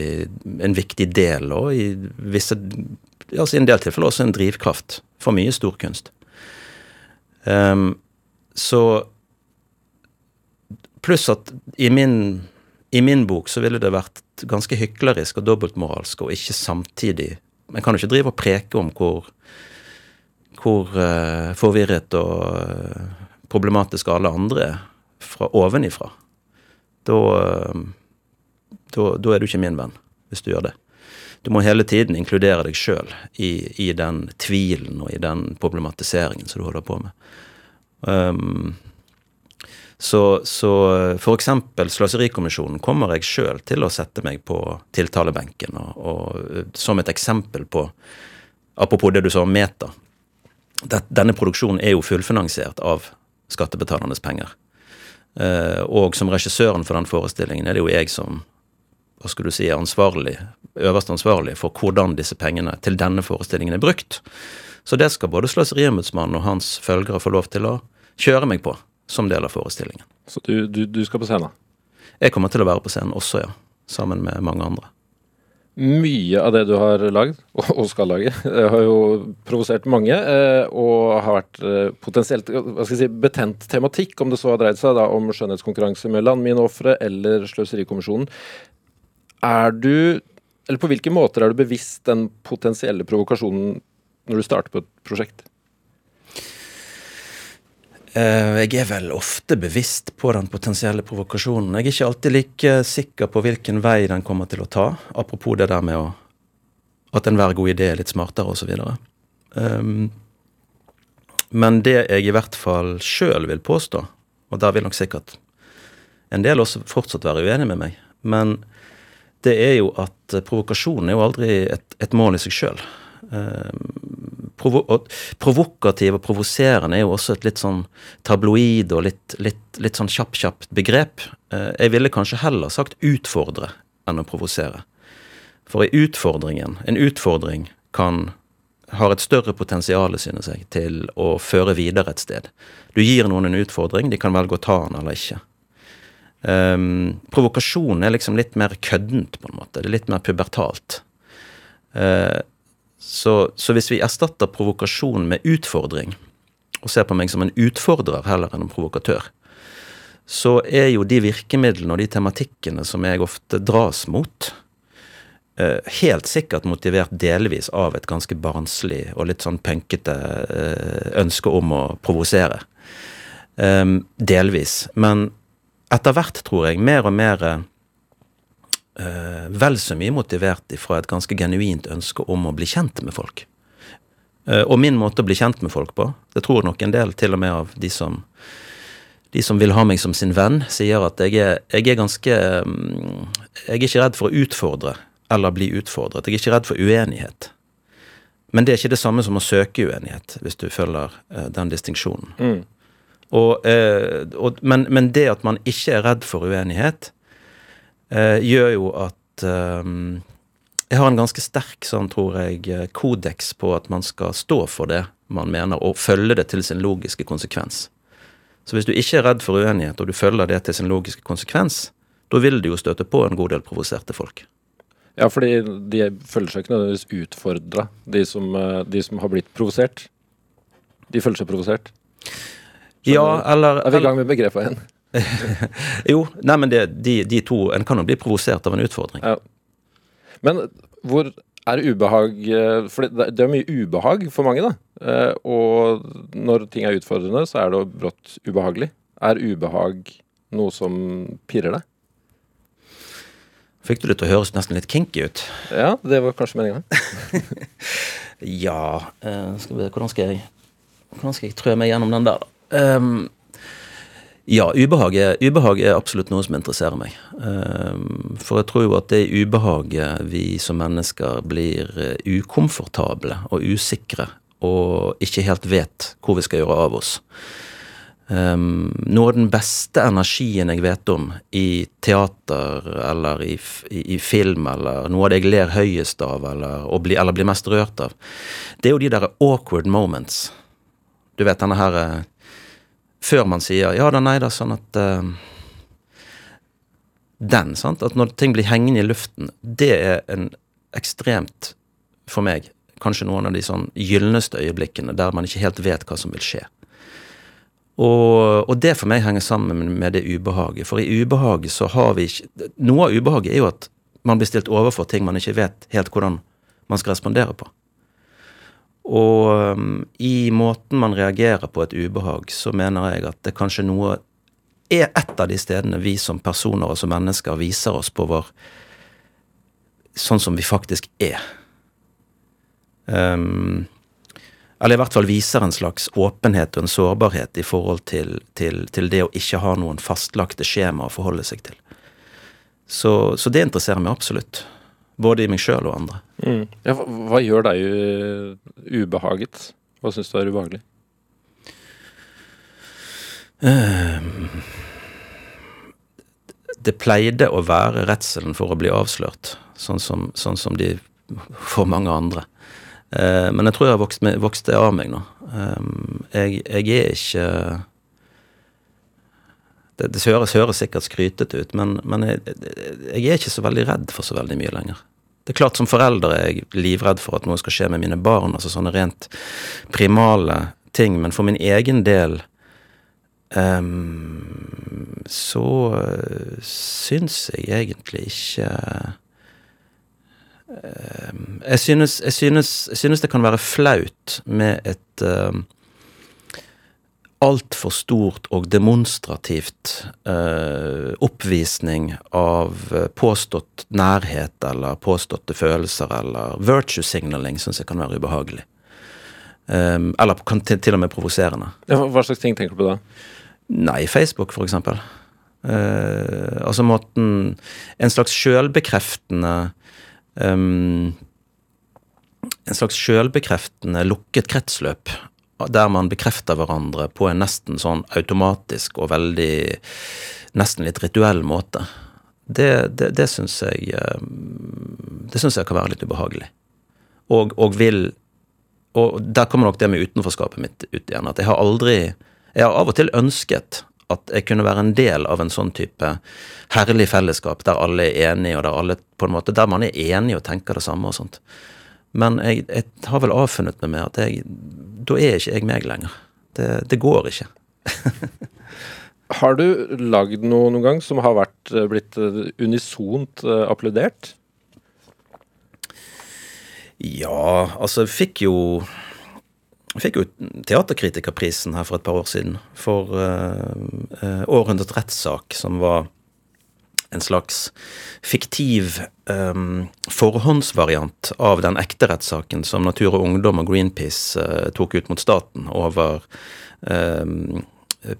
en viktig del, og i visse altså i en del tilfeller også en drivkraft for mye storkunst. Um, så Pluss at i min, i min, bok så ville det vært ganske hyklerisk og dobbeltmoralsk og ikke samtidig En kan jo ikke drive og preke om hvor, hvor uh, forvirret og uh, problematisk alle andre er fra ovenifra. Da, uh, da, da er du ikke min venn, hvis du gjør det du må hele tiden inkludere deg sjøl i, i, den tvilen og i den problematiseringen som du holder på med. Um, så, så eksempel Sløserikommisjonen kommer jeg sjøl til å sette meg på tiltalebenken. Og, og, som et eksempel på Apropos det du sa om Meta. Denne produksjonen er jo fullfinansiert av skattebetalernes penger. Uh, og som regissøren for den forestillingen er det jo jeg som hva skal du si, ansvarlig, øverste ansvarlig for hvordan disse pengene til denne forestillingen er brukt. Så det skal både Sløseriembudsmannen og hans følgere få lov til å kjøre meg på som del av forestillingen. Så du, du, du, skal på scenen? Jeg kommer til å være på scenen også, ja. Sammen med mange andre. Mye av det du har lagd, og skal lage, [laughs] har jo provosert mange. eh, Og har vært eh, potensielt hva skal jeg si, betent tematikk, om det så har dreid seg da om skjønnhetskonkurranse med landmineofre eller Sløserikommisjonen. Er du, eller på hvilke måter er du bevisst den potensielle provokasjonen når du starter på et prosjekt? Eh, Jeg er vel ofte bevisst på den potensielle provokasjonen. Jeg er ikke alltid like sikker på hvilken vei den kommer til å ta. Apropos det der med å, at enhver god idé er litt smartere osv. Um, men det jeg i hvert fall sjøl vil påstå, og der vil nok sikkert en del også fortsatt være uenig med meg, men det er jo at provokasjon er jo aldri et, et mål i seg sjøl. Provo provokativ og provoserende er jo også et litt sånn tabloid og litt, litt, litt sånn kjapp-kjapt begrep. Eh, jeg ville kanskje heller sagt utfordre enn å provosere. For i utfordringen, en utfordring kan har et større potensial, synes jeg, til å føre videre et sted. Du gir noen en utfordring, de kan velge å ta den eller ikke. Um, provokasjon er liksom litt mer køddent, på en måte. Det er litt mer pubertalt. Uh, så, så, hvis vi erstatter provokasjon med utfordring, og ser på meg som en utfordrer heller enn en provokatør, så er jo de virkemidlene og de tematikkene som jeg ofte dras mot, uh, helt sikkert motivert delvis av et ganske barnslig og litt sånn punkete uh, ønske om å provosere. Um, delvis. Men etter hvert, tror jeg, mer og mer eh, vel så mye motivert fra et ganske genuint ønske om å bli kjent med folk. Eh, og min måte å bli kjent med folk på, det tror nok en del til og med av de som de som vil ha meg som sin venn, sier at jeg er, jeg er ganske um, Jeg er ikke redd for å utfordre eller bli utfordret. Jeg er ikke redd for uenighet. Men det er ikke det samme som å søke uenighet, hvis du følger uh, den distinksjonen. Mm. Og, eh, og, men, men, det at man ikke er redd for uenighet, eh, gjør jo at eh, Jeg har en ganske sterk, sånn tror jeg, kodeks på at man skal stå for det man mener, og følge det til sin logiske konsekvens. Så hvis du ikke er redd for uenighet, og du følger det til sin logiske konsekvens, da vil du jo støte på en god del provoserte folk. Ja, fordi de føler seg ikke nødvendigvis utfordra, de, de, som har blitt provosert. De føler seg provosert. Ja, eller Er vi i gang med begrepet igjen? [laughs] jo, nei, men det, de, de, to En kan jo bli provosert av en utfordring. Ja. Men hvor er ubehag For det, det er mye ubehag for mange, da. Eh, og når ting er utfordrende, så er det brått ubehagelig. Er ubehag noe som pirrer deg? Fikk du det til å høres nesten litt kinky ut? Ja, det var kanskje meninga. [laughs] ja uh, skal vi, Hvordan skal jeg Hvordan skal jeg trø meg gjennom den der, da? Um, ja, ubehag er, ubehag er, absolutt noe som interesserer meg. Um, for jeg tror jo at det ubehaget vi som mennesker blir uh, ukomfortable og usikre og ikke helt vet hvor vi skal gjøre av oss. Um, noe av den beste energien jeg vet om i teater eller i, i, i film, eller noe av det jeg ler høyest av eller, bli, eller blir mest rørt av, det er jo de der awkward moments. Du vet denne her uh, før man sier ja da, nei da, sånn at uh, Den, sant. At når ting blir hengende i luften, det er en ekstremt, for meg, kanskje noen av de sånn gylneste øyeblikkene der man ikke helt vet hva som vil skje. Og, og, det for meg henger sammen med det ubehaget. For i ubehaget så har vi ikke Noe av ubehaget er jo at man blir stilt overfor ting man ikke vet helt hvordan man skal respondere på. Og um, i måten man reagerer på et ubehag, så mener jeg at det kanskje noe er et av de stedene vi som personer og som mennesker viser oss på vår Sånn som vi faktisk er. Um, eller i hvert fall viser en slags åpenhet og en sårbarhet i forhold til, til, til det å ikke ha noen fastlagte skjema å forholde seg til. Så, så det interesserer meg absolutt. Både i meg sjøl og andre. Mm. Ja, hva, hva, gjør deg ubehaget? Hva syns du er ubehagelig? Um, det pleide å være redselen for å bli avslørt, sånn som, sånn som de for mange andre. Uh, men jeg tror jeg har vokst, vokst det av meg nå. Um, jeg, jeg, er ikke Det, det høres, høres, sikkert skrytete ut, men, men jeg, jeg, er ikke så veldig redd for så veldig mye lenger. Det er klart Som forelder er jeg livredd for at noe skal skje med mine barn, altså sånne rent primale ting. Men for min egen del um, så uh, syns jeg egentlig ikke um, jeg, synes, jeg, synes, jeg, synes, det kan være flaut med et um, altfor stort og demonstrativt eh, oppvisning av påstått nærhet eller påståtte følelser eller virtue signaling syns jeg kan være ubehagelig. Eh, eller kan til, og med provoserende. Hva slags ting tenker du på da? Nei, Facebook, for eksempel. Uh, altså måten En slags sjølbekreftende um, En slags sjølbekreftende lukket kretsløp der man bekrefter hverandre på en nesten sånn automatisk og veldig Nesten litt rituell måte. Det, det, det syns jeg Det syns jeg kan være litt ubehagelig. Og, og vil og der kommer nok det med utenforskapet mitt ut igjen. At jeg har aldri Jeg har av og til ønsket at jeg kunne være en del av en sånn type herlig fellesskap der alle er enige, og der alle på en måte, der man er enig og tenker det samme og sånt. Men jeg, jeg har vel avfunnet meg med at jeg, da er ikke jeg meg lenger. Det, det går ikke. [laughs] har du lagd noe noen gang som har vært, blitt unisont eh, applaudert? Ja, altså jeg fikk jo jeg fikk jo Teaterkritikerprisen her for et par år siden for uh, Århundrets rettssak, som var en slags fiktiv um, forhåndsvariant av den ekte rettssaken som Natur og Ungdom og Greenpeace uh, tok ut mot staten over um,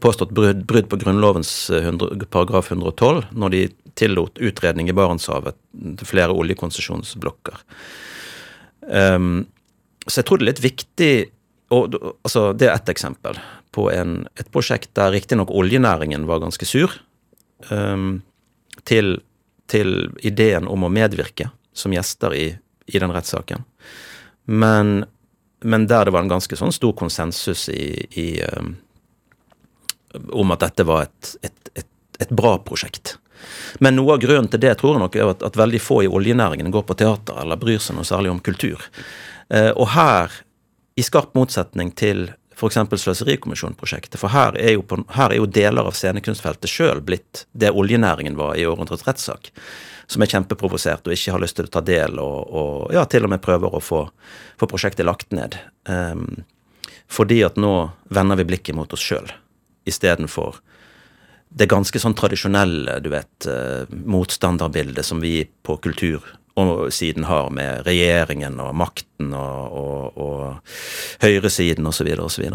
påstått brudd, brudd på Grunnlovens 100, paragraf 112, når de tillot utredning i Barentshavet til flere oljekonsesjonsblokker. Um, så jeg tror det er litt viktig og, altså, Det er ett eksempel på en, et prosjekt der riktignok oljenæringen var ganske sur um, til, til, ideen om å medvirke som gjester i, i den rettssaken. Men, men, der det var en ganske sånn stor konsensus i, i um, om at dette var et, et, et, et bra prosjekt. Men noe av grunnen til det tror jeg nok er at, at veldig få i oljenæringen går på teater eller bryr seg noe særlig om kultur. Uh, og her, i skarp motsetning til f.eks. Sløserikommisjonprosjektet, for her er, på, her er, jo deler av scenekunstfeltet sjøl blitt det oljenæringen var i århundrets rettssak. Som er kjempeprovosert og ikke har lyst til å ta del, og, og ja, til og med prøver å få, få prosjektet lagt ned. Um, fordi at nå vender vi blikket mot oss sjøl istedenfor det ganske sånn tradisjonelle, du vet, eh, motstanderbildet som vi på kultur og siden har med regjeringen og makten og, og, og høyresiden osv. osv.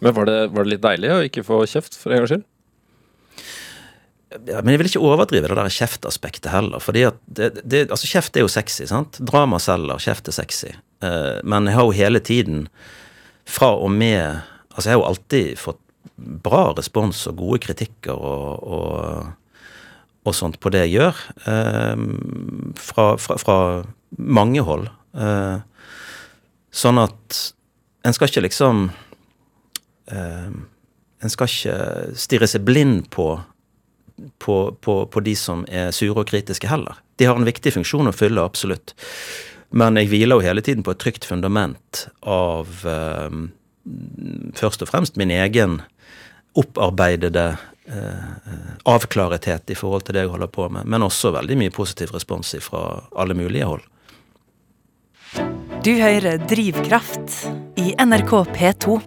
Men var det, var det litt deilig å ikke få kjeft, for en gangs skyld? Ja, men jeg vil ikke overdrive det der kjeftaspektet heller. fordi at det, det, altså Kjeft er jo sexy. sant? Drama selger, kjeft er sexy. Uh, men jeg har jo hele tiden, fra og med Altså, jeg har jo alltid fått bra respons og gode kritikker og, og, og sånt på det jeg gjør. Eh, fra, fra, fra, mange hold. Eh, sånn at en skal ikke liksom eh, En skal ikke stirre seg blind på, på, på, på de som er sure og kritiske heller. De har en viktig funksjon å fylle, absolutt. Men jeg hviler jo hele tiden på et trygt fundament av eh, først og fremst min egen opparbeidede avklarethet i forhold til det jeg holder på med, men også veldig mye positiv respons fra alle mulige hold. Du hører Drivkraft i NRK P2.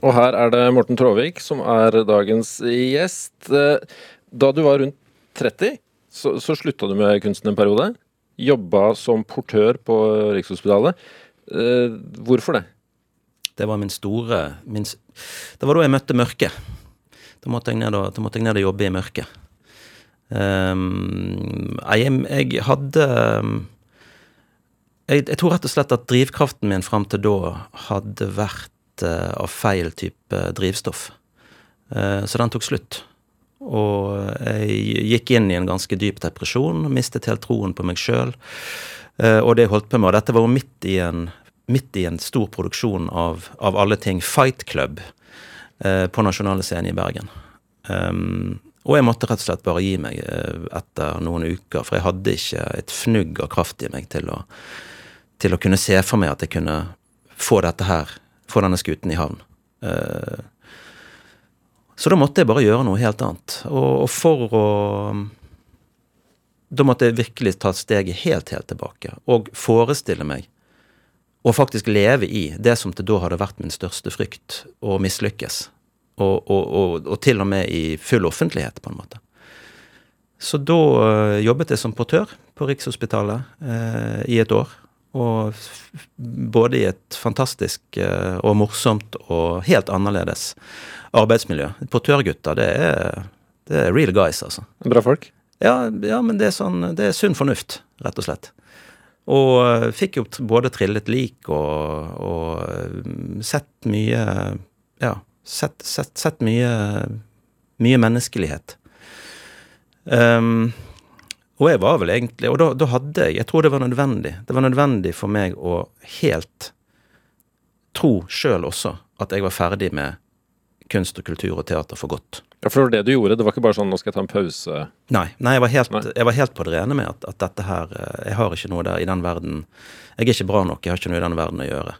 Og her er det Morten Tråvik som er dagens gjest. Da du var rundt 30, så, så slutta du med kunsten en periode. Jobba som portør på Rikshospitalet. Eh, hvorfor det? Det var min store min, Det var da jeg møtte mørket. Da måtte jeg ned og, jeg ned og jobbe i mørket. Um, jeg, jeg, hadde jeg, jeg, tror rett og slett at drivkraften min fram til da hadde vært uh, av feil type drivstoff. Uh, så den tok slutt. Og jeg gikk inn i en ganske dyp depresjon, mistet helt troen på meg sjøl. Uh, og det holdt på med, og dette var jo midt i en midt i en stor produksjon av, av alle ting Fight Club eh, på Nasjonale Scene i Bergen. Um, Og jeg måtte rett og slett bare gi meg eh, etter noen uker, for jeg hadde ikke et fnugg av kraft i meg til å, til å kunne se for meg at jeg kunne få dette her, få denne skuten i havn. Eh, så da måtte jeg bare gjøre noe helt annet. Og for å Da måtte jeg virkelig ta steget helt, helt tilbake og forestille meg og faktisk leve i det som til da hadde vært min største frykt, å mislykkes. Og, og, og, og, til og med i full offentlighet, på en måte. Så da uh, jobbet jeg som portør på Rikshospitalet eh, i et år. Og både i et fantastisk uh, og morsomt og helt annerledes arbeidsmiljø. Portørgutter, det er, det er real guys, altså. Bra folk? Ja, ja, men det er sånn Det er sunn fornuft, rett og slett. Og eh, fikk jo både trillet lik og, og eh, sett mye Ja, sett, sett, sett mye, mye menneskelighet. Um, og jeg var vel egentlig Og da, da, hadde jeg Jeg tror det var nødvendig. Det var nødvendig for meg å helt tro sjøl også at jeg var ferdig med kunst og kultur og teater for godt. Ja, For det var det du gjorde? Det var ikke bare sånn 'nå skal jeg ta en pause'? Nei, nei, jeg, var helt, jeg, var helt, på det rene med at, at, dette her eh, Jeg har ikke noe der i den verden Jeg er ikke bra nok, jeg har ikke noe i den verden å gjøre.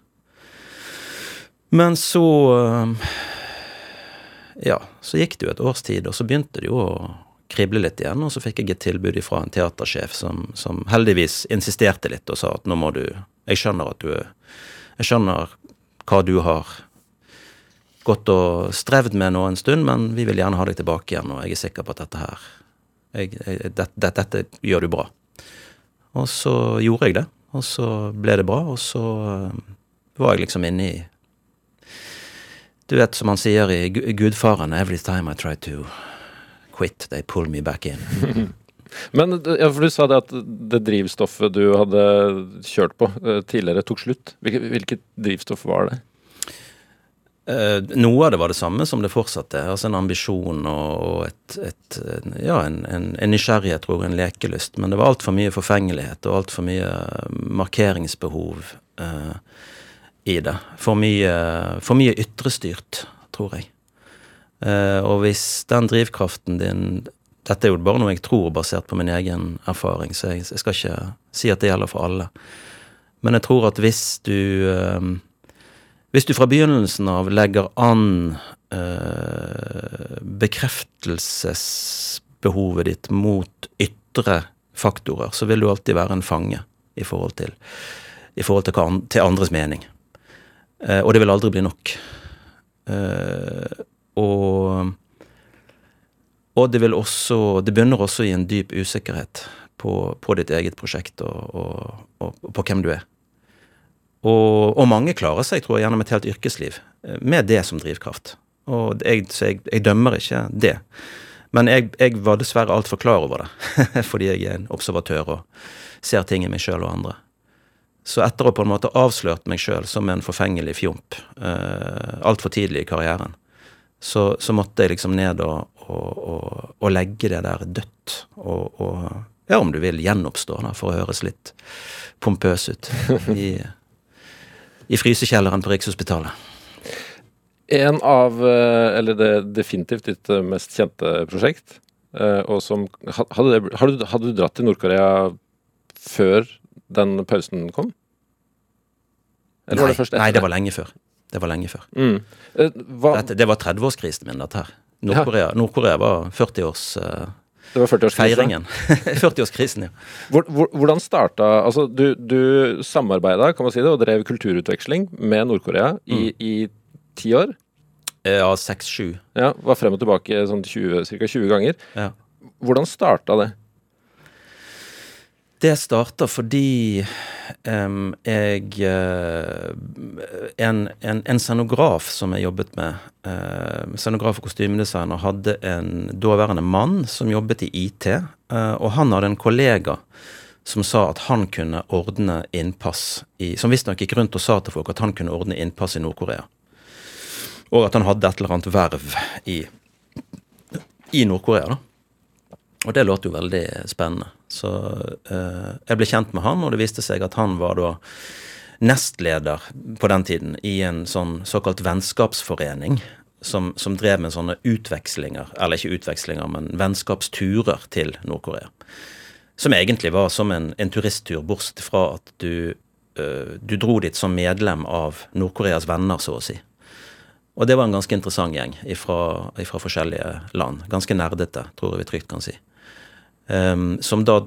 Men så eh, Ja, så gikk det jo et års tid, og så begynte det jo å krible litt igjen, og så fikk jeg et tilbud fra en teatersjef som, som heldigvis insisterte litt og sa at nå må du Jeg skjønner at du Jeg skjønner hva du har gått og strevd med nå en stund, men vi vil gjerne ha deg tilbake igjen, og jeg er sikker på at dette her jeg, jeg, dette, dette, gjør du bra. Og så gjorde jeg det, og så ble det bra, og så uh, var jeg liksom inne i Du vet som han sier i Gudfaren, 'Every time I try to quit, they pull me back in'. [laughs] Men ja, for du sa det at det drivstoffet du hadde kjørt på uh, tidligere, tok slutt. Hvilket, hvilket drivstoff var det? Eh, noe av det var det samme som det fortsatte. Altså en ambisjon og et, et Ja, en, en, en, nysgjerrighet, tror jeg, en lekelyst. Men det var altfor mye forfengelighet og altfor mye markeringsbehov uh, i det. For mye, for mye ytrestyrt, tror jeg. Uh, og hvis den drivkraften din Dette er jo bare noe jeg tror basert på min egen erfaring, så jeg, jeg skal ikke si at det gjelder for alle. Men jeg tror at hvis du uh, hvis du fra begynnelsen av legger an eh, bekreftelsesbehovet ditt mot ytre faktorer, så vil du alltid være en fange i forhold til, i forhold til, til andres mening. Eh, og det vil aldri bli nok. Eh, og, og det vil også Det begynner også i en dyp usikkerhet på, på ditt eget prosjekt og, og, og på hvem du er. Og, og, mange klarer seg, tror jeg, gjennom et helt yrkesliv eh, med det som drivkraft. Og jeg, så jeg, jeg dømmer ikke det. Men jeg, jeg var dessverre altfor klar over det, [laughs] fordi jeg er en observatør og ser ting i meg sjøl og andre. Så etter å på en måte avslørt meg sjøl som en forfengelig fjomp uh, altfor tidlig i karrieren, så, så, måtte jeg liksom ned og, og, og, og legge det der dødt. Og, ja, om du vil, gjenoppstå, da, for å høres litt pompøs ut. i [laughs] i frysekjelleren på Rikshospitalet. En av, eh, eller det definitivt ditt eh, mest kjente prosjekt, eh, og som Hadde, det, hadde, hadde du dratt til Nord-Korea før den pausen kom? Eller nei, var det først etter? Nei, det var lenge før. Det var lenge før. Mm. Dette, det var 30-årskrisen min, dette her. Nord-Korea Nord var 40 års uh, det var 40-årskrisen? 40-årskrisen, [laughs] ja. Hvordan starta Altså, du, du samarbeida, kan man si det, og drev kulturutveksling med Nord-Korea i, mm. i ti år? Ja, seks-sju. Ja, Var frem og tilbake sånn 20, ca. 20 ganger. Ja. Hvordan starta det? Det starta fordi um, jeg uh, en, en, en, scenograf som jeg jobbet med, uh, scenograf og kostymedesigner, hadde en daværende mann som jobbet i IT, uh, og han hadde en kollega som sa at han kunne ordne innpass i Som visstnok gikk rundt og sa til folk at han kunne ordne innpass i Nord-Korea. Og at han hadde et eller annet verv i, i Nord-Korea, da. Og det låt jo veldig spennende. Så eh, jeg ble kjent med han, og det viste seg at han var da nestleder på den tiden i en sånn såkalt vennskapsforening som, som drev med sånne utvekslinger, eller ikke utvekslinger, men vennskapsturer til Nord-Korea. Som egentlig var som en, en turisttur, bortsett fra at du, uh, du dro dit som medlem av Nord-Koreas venner, så å si. Og det var en ganske interessant gjeng fra forskjellige land. Ganske nerdete, tror jeg vi trygt kan si. Um, som da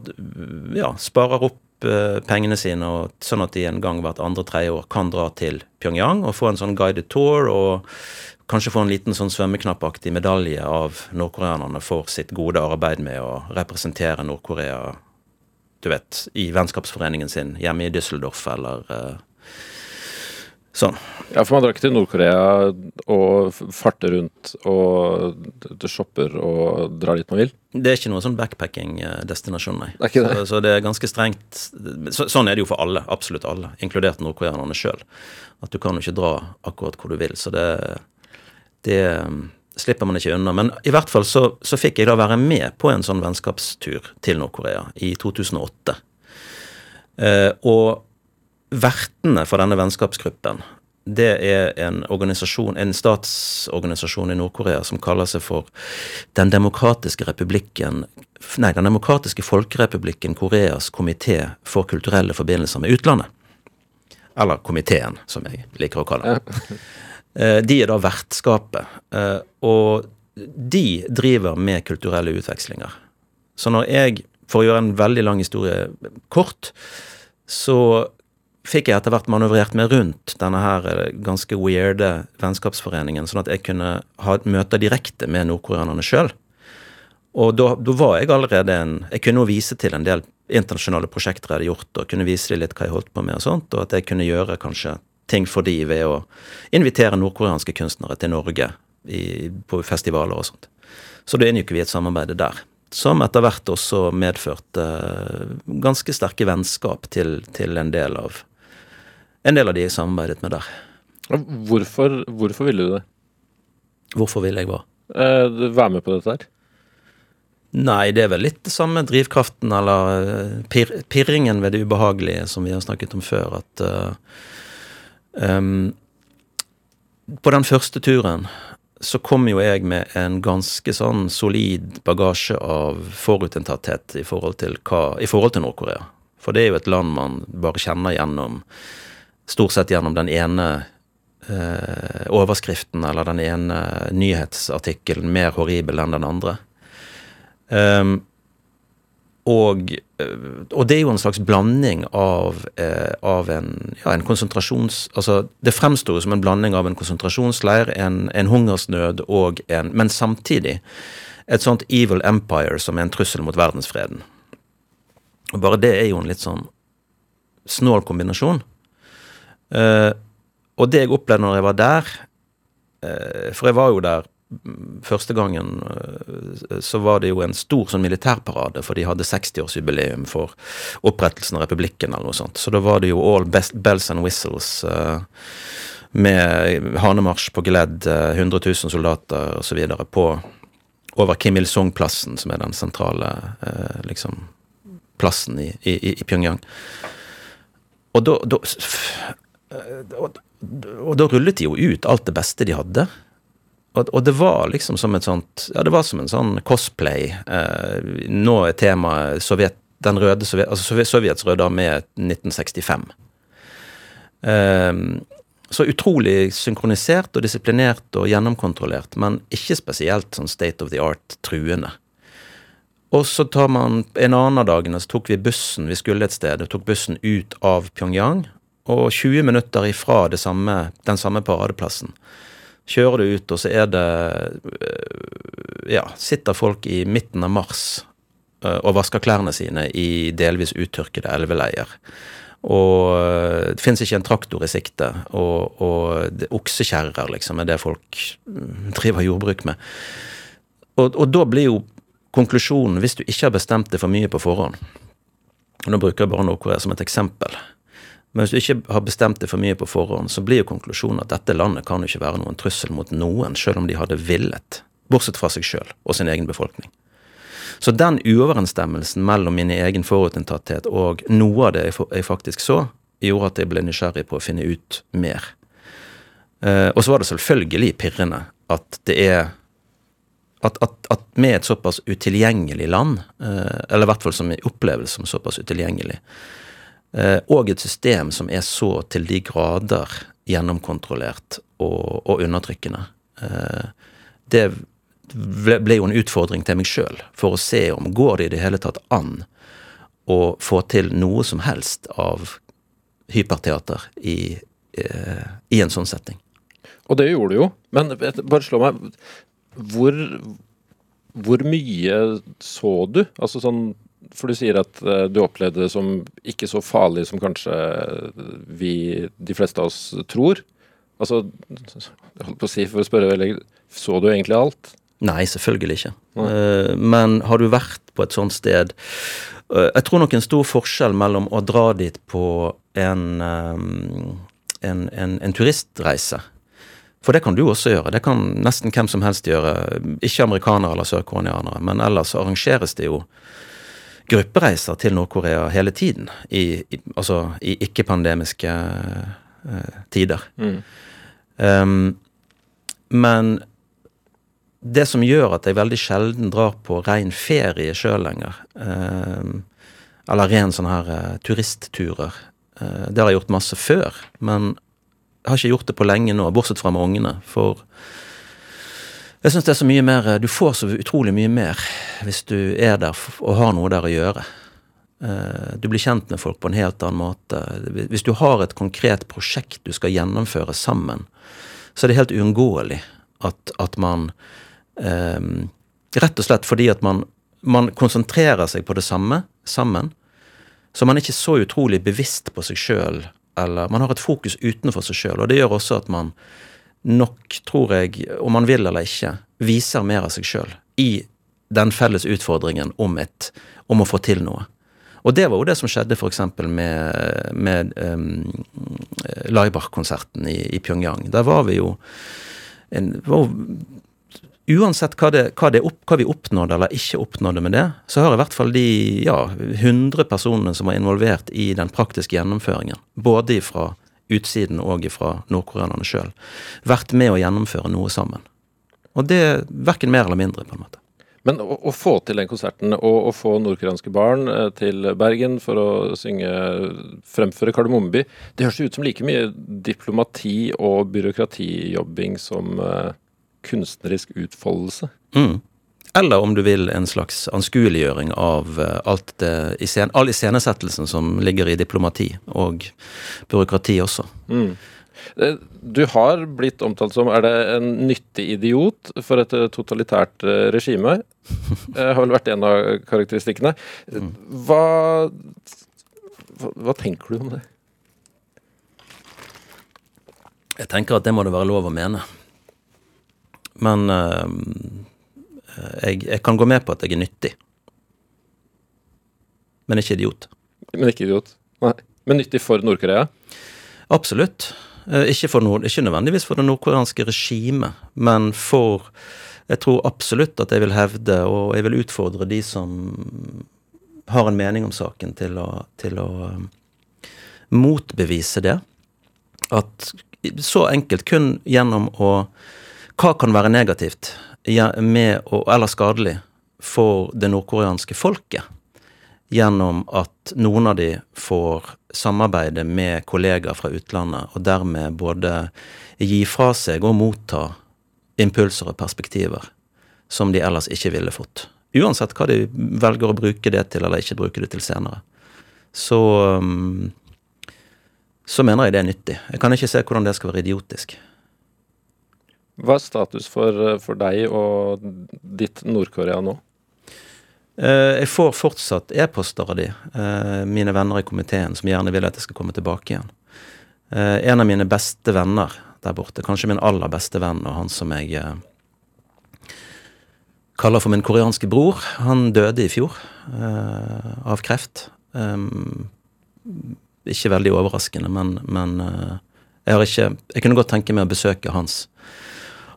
ja, sparer opp uh, pengene sine, og, sånn at de en gang hvert andre-tredje år kan dra til Pyongyang og få en sånn guided tour, og kanskje få en liten sånn svømmeknappaktig medalje av nordkoreanerne for sitt gode arbeid med å representere Nord-Korea du vet, i vennskapsforeningen sin hjemme i Düsseldorf eller uh, Sånn. Ja, for man drar ikke til Nord-Korea og farter rundt og shopper og drar dit man vil? Det er ikke noe sånn backpacking-destinasjon, nei. Det det. Så, så, det er ganske strengt. Så, sånn er det jo for alle, absolutt alle, inkludert nordkoreanerne sjøl. At du kan jo ikke dra akkurat hvor du vil. Så det, det um, slipper man ikke unna. Men i hvert fall så, så fikk jeg da være med på en sånn vennskapstur til Nord-Korea i 2008. Eh, og vertene for denne vennskapsgruppen, det er en organisasjon, en statsorganisasjon i Nord-Korea som kaller seg for Den demokratiske republikken Nei, Den demokratiske folkerepublikken Koreas komité for kulturelle forbindelser med utlandet. Eller komiteen, som jeg liker å kalle det. Eh, de er da vertskapet. Eh, og de driver med kulturelle utvekslinger. Så når jeg, for å gjøre en veldig lang historie kort, så fikk jeg etter hvert manøvrert meg rundt denne her eh, ganske weirde vennskapsforeningen, sånn at jeg kunne ha møter direkte med nordkoreanerne sjøl. Og da, da, var jeg allerede en Jeg kunne jo vise til en del internasjonale prosjekter jeg hadde gjort, og kunne vise dem litt hva jeg holdt på med, og sånt, og at jeg kunne gjøre kanskje ting for de ved å invitere nordkoreanske kunstnere til Norge i, på festivaler og sånt. Så da inngikk vi et samarbeid der. Som etter hvert også medførte uh, ganske sterke vennskap til, til en del av en del av de jeg samarbeidet med der. Hvorfor, hvorfor ville du det? Hvorfor ville jeg hva? Eh, være med på dette her? Nei, det er vel litt det samme drivkraften eller eh, pir pirringen ved det ubehagelige som vi har snakket om før. At uh, um, på den første turen så kom jo jeg med en ganske sånn solid bagasje av forutinntatthet i forhold til, til Nord-Korea. For det er jo et land man bare kjenner gjennom stort sett gjennom den ene eh, overskriften eller den ene nyhetsartikkelen mer horribel enn den andre. Um, og, eh, og, det er jo en slags blanding av, eh, av en, ja, en, konsentrasjons... Altså, det fremstår som en blanding av en konsentrasjonsleir, en, en hungersnød og en Men samtidig et sånt evil empire som er en trussel mot verdensfreden. Og bare det er jo en litt sånn snål kombinasjon. Uh, og det jeg opplevde når jeg var der uh, For jeg var jo der første gangen uh, så var det jo en stor sånn militærparade, for de hadde 60-årsjubileum for opprettelsen av republikken eller noe sånt. Så da var det jo all best, bells and whistles med hanemarsj på Gledd, 100 000 soldater osv. på over Kim Il-sung-plassen, som er den sentrale liksom plassen i, i, i Pyongyang. Og da, da Eh, og, og, da rullet de jo ut alt det beste de hadde. Og, og, det var liksom som et sånt Ja, det var som en sånn cosplay. Eh, nå er temaet Sovjet, den røde Sovjet, altså Sovjets røde armé 1965. Eh, så utrolig synkronisert og disiplinert og gjennomkontrollert, men ikke spesielt sånn state of the art truende. Og så tar man En annen av dagene så tok vi bussen, vi skulle et sted, og tok bussen ut av Pyongyang og 20 minutter ifra samme, den samme paradeplassen kjører du ut, og så er det Ja, sitter folk i midten av mars eh, og vasker klærne sine i delvis uttørkede elveleier. Og eh, det fins ikke en traktor i sikte, og, og oksekjerrer liksom er det folk mm, driver jordbruk med. Og, og, da blir jo konklusjonen, hvis du ikke har bestemt det for mye på forhånd Nå bruker jeg bare Nord-Korea som et eksempel. Men hvis du ikke har bestemt det for mye på forhånd, så blir jo konklusjonen at dette landet kan jo ikke være noen trussel mot noen, selv om de hadde villet. Bortsett fra seg sjøl og sin egen befolkning. Så den uoverensstemmelsen mellom min egen forutinntatthet og noe av det jeg faktisk så, gjorde at jeg ble nysgjerrig på å finne ut mer. Eh, og så var det selvfølgelig pirrende at det er at, at, at med et såpass utilgjengelig land, eh, eller i hvert fall som oppleves som såpass utilgjengelig, og et system som er så til de grader gjennomkontrollert og, og undertrykkende, eh, det ble jo en utfordring til meg sjøl for å se om går det i det hele tatt an å få til noe som helst av hyperteater i, i en sånn setting. Og det gjorde du jo, men bare slå meg hvor, hvor mye så du? Altså sånn For du sier at uh, du opplevde det som ikke så farlig som kanskje vi, de fleste av oss, tror. Altså, jeg holdt på å si, for å spørre veldig Så du egentlig alt? Nei, selvfølgelig ikke. Nei. men har du vært på et sånt sted Jeg tror nok en stor forskjell mellom å dra dit på en, en, en, en turistreise for det kan du også gjøre. Det kan nesten hvem som helst gjøre. Ikke amerikanere eller sørkoreanere. Men ellers arrangeres det jo gruppereiser til Nord-Korea hele tiden. I, i, altså i ikke-pandemiske uh, tider. Mm. Um, men det som gjør at jeg veldig sjelden drar på ren ferie sjøl lenger, um, eller ren sånn her uh, turistturer, uh, det har jeg gjort masse før. Men jeg har ikke gjort det på lenge nå, bortsett fra med ungene. For jeg syns det er så mye mer Du får så utrolig mye mer hvis du er der og har noe der å gjøre. Eh, du blir kjent med folk på en helt annen måte. Hvis du har et konkret prosjekt du skal gjennomføre sammen, så er det helt uunngåelig at, at man um, Rett og slett fordi at man, man konsentrerer seg på det samme sammen. Så man er ikke så utrolig bevisst på seg sjøl eller man har et fokus utenfor seg sjøl. Og det gjør også at man nok, tror jeg, om man vil eller ikke, viser mer av seg sjøl i den felles utfordringen om, et, om å få til noe. Og det var jo det som skjedde f.eks. med, med um, Laibach-konserten i, i, Pyongyang. Der var vi jo en, var uansett hva, det, hva, det opp, hva, vi oppnådde eller ikke oppnådde med det, så har i hvert fall de ja, 100 personene som var involvert i den praktiske gjennomføringen, både fra utsiden og fra nordkoreanerne sjøl, vært med å gjennomføre noe sammen. Og det er verken mer eller mindre, på en måte. Men å, å få til den konserten og å få nordkoreanske barn eh, til Bergen for å synge, fremføre Kardemommeby, det høres ut som like mye diplomati og byråkratijobbing som eh, kunstnerisk utfoldelse. Mm. Eller om du vil en slags anskueliggjøring av eh, alt det, all iscenesettelsen som ligger i diplomati og byråkrati også. Mm. Eh, du har blitt omtalt som er det en nyttig idiot for et eh, totalitært regime. Det [laughs] har vel vært en av karakteristikkene. Mm. Hva, hva, tenker du om det? Jeg tenker at det må det være lov å mene. Men uh, jeg, jeg, kan gå med på at jeg er nyttig. Men ikke idiot. Men ikke idiot. Nei. Men nyttig for Nord-Korea? Absolutt. Uh, ikke, nord, ikke, nødvendigvis for det nordkoreanske regimet, men for Jeg tror absolutt at jeg vil hevde, og jeg vil utfordre de som har en mening om saken, til å, til å um, motbevise det. At så enkelt kun gjennom å hva kan være negativt med, eller skadelig for det nordkoreanske folket gjennom at noen av de får samarbeide med kollegaer fra utlandet, og dermed både gi fra seg og motta impulser og perspektiver som de ellers ikke ville fått. Uansett hva de velger å bruke det til eller ikke bruke det til senere. Så um, så mener jeg det er nyttig. Jeg kan ikke se hvordan det skal være idiotisk. Hva er status for, for deg og ditt Nord-Korea nå? Eh, jeg får fortsatt e-poster av de, eh, mine venner i komiteen, som gjerne vil at jeg skal komme tilbake igjen. Eh, en av mine beste venner der borte, kanskje min aller beste venn, og han som jeg kaller for min koreanske bror, han døde i fjor av kreft. Ikke veldig overraskende, men, men jeg har ikke Jeg kunne godt tenke meg å besøke hans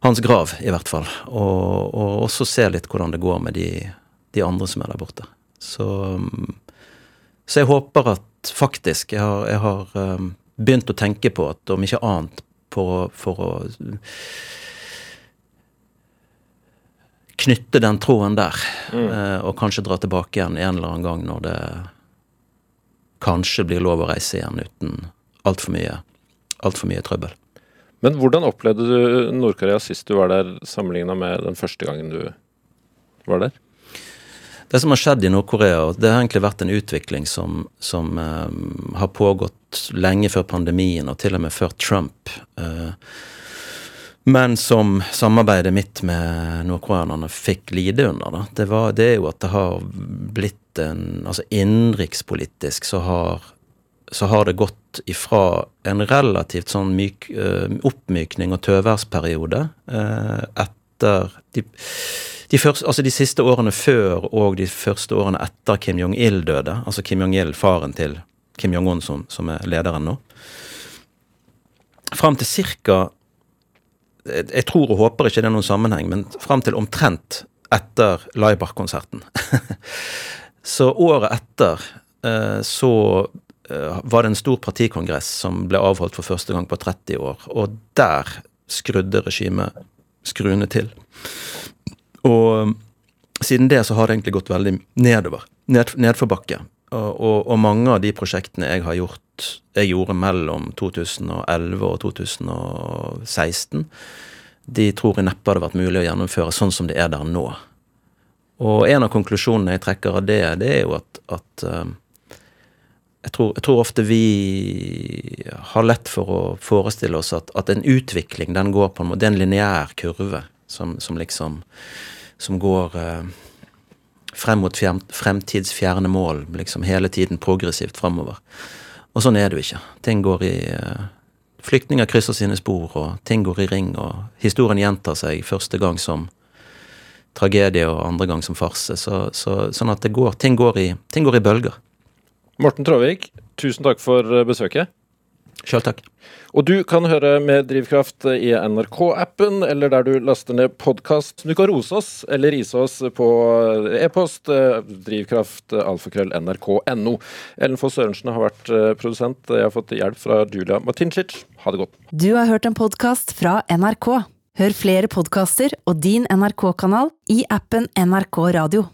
hans grav, i hvert fall. Og, og også se litt hvordan det går med de, de andre som er der borte. Så, så, jeg håper at faktisk Jeg har, jeg har um, begynt å tenke på at om ikke annet på, for å knytte den tråden der, Mm. og kanskje dra tilbake igjen en eller annen gang når det kanskje blir lov å reise igjen uten altfor mye, alt for mye trøbbel. Men hvordan opplevde du Nord-Korea sist du var der, sammenligna med den første gangen du var der? Det som har skjedd i Nord-Korea, det har egentlig vært en utvikling som, som eh, har pågått lenge før pandemien, og til og med før Trump. Eh, men som samarbeidet mitt med nordkoreanerne fikk lide under. Da. Det, var, det er jo at det har blitt en Altså innenrikspolitisk så har, så har det gått ifra en relativt sånn myk, eh, oppmykning og tøværsperiode eh, etter de, de, første, altså de siste årene før og de første årene etter Kim Jong-il døde. Altså Kim Jong-il, faren til Kim Jong-un, som, som er lederen nå. Fram til ca jeg tror og håper ikke det er noen sammenheng, men fram til omtrent etter Laibach-konserten. [laughs] så året etter eh, så var det en stor partikongress som ble avholdt for første gang på 30 år, og der skrudde regimet skruene til. Og siden det så har det egentlig gått veldig nedover. Ned, nedforbakke. Og, og, og, mange av de prosjektene jeg har gjort, jeg gjorde mellom 2011 og 2016, de tror jeg neppe hadde vært mulig å gjennomføre sånn som det er der nå. Og en av konklusjonene jeg trekker av det, det er jo at, at uh, jeg, tror, jeg, tror, ofte vi har lett for å forestille oss at, at en utvikling, den går på en måte Det er en lineær kurve som, som, liksom Som går eh, frem mot fremtidsfjerne mål, liksom hele tiden progressivt fremover. Og sånn er det jo ikke. Ting går i eh, Flyktninger krysser sine spor, og ting går i ring, og historien gjentar seg første gang som tragedie og andre gang som farse. Så, så, sånn at går, ting, går i, ting går i bølger. Morten Tråvik, tusen takk for besøket. Sjøl takk. Og du kan høre med Drivkraft i NRK-appen, eller der du laster ned podkast. Du kan rose oss eller rise oss på e-post drivkraft alfakrøll nrk.no. Ellen Foss Sørensen har vært eh, produsent. Jeg har fått hjelp fra Julia Martincic. Ha det godt. Du har hørt en podkast fra NRK. Hør flere podkaster og din NRK-kanal i appen NRK Radio.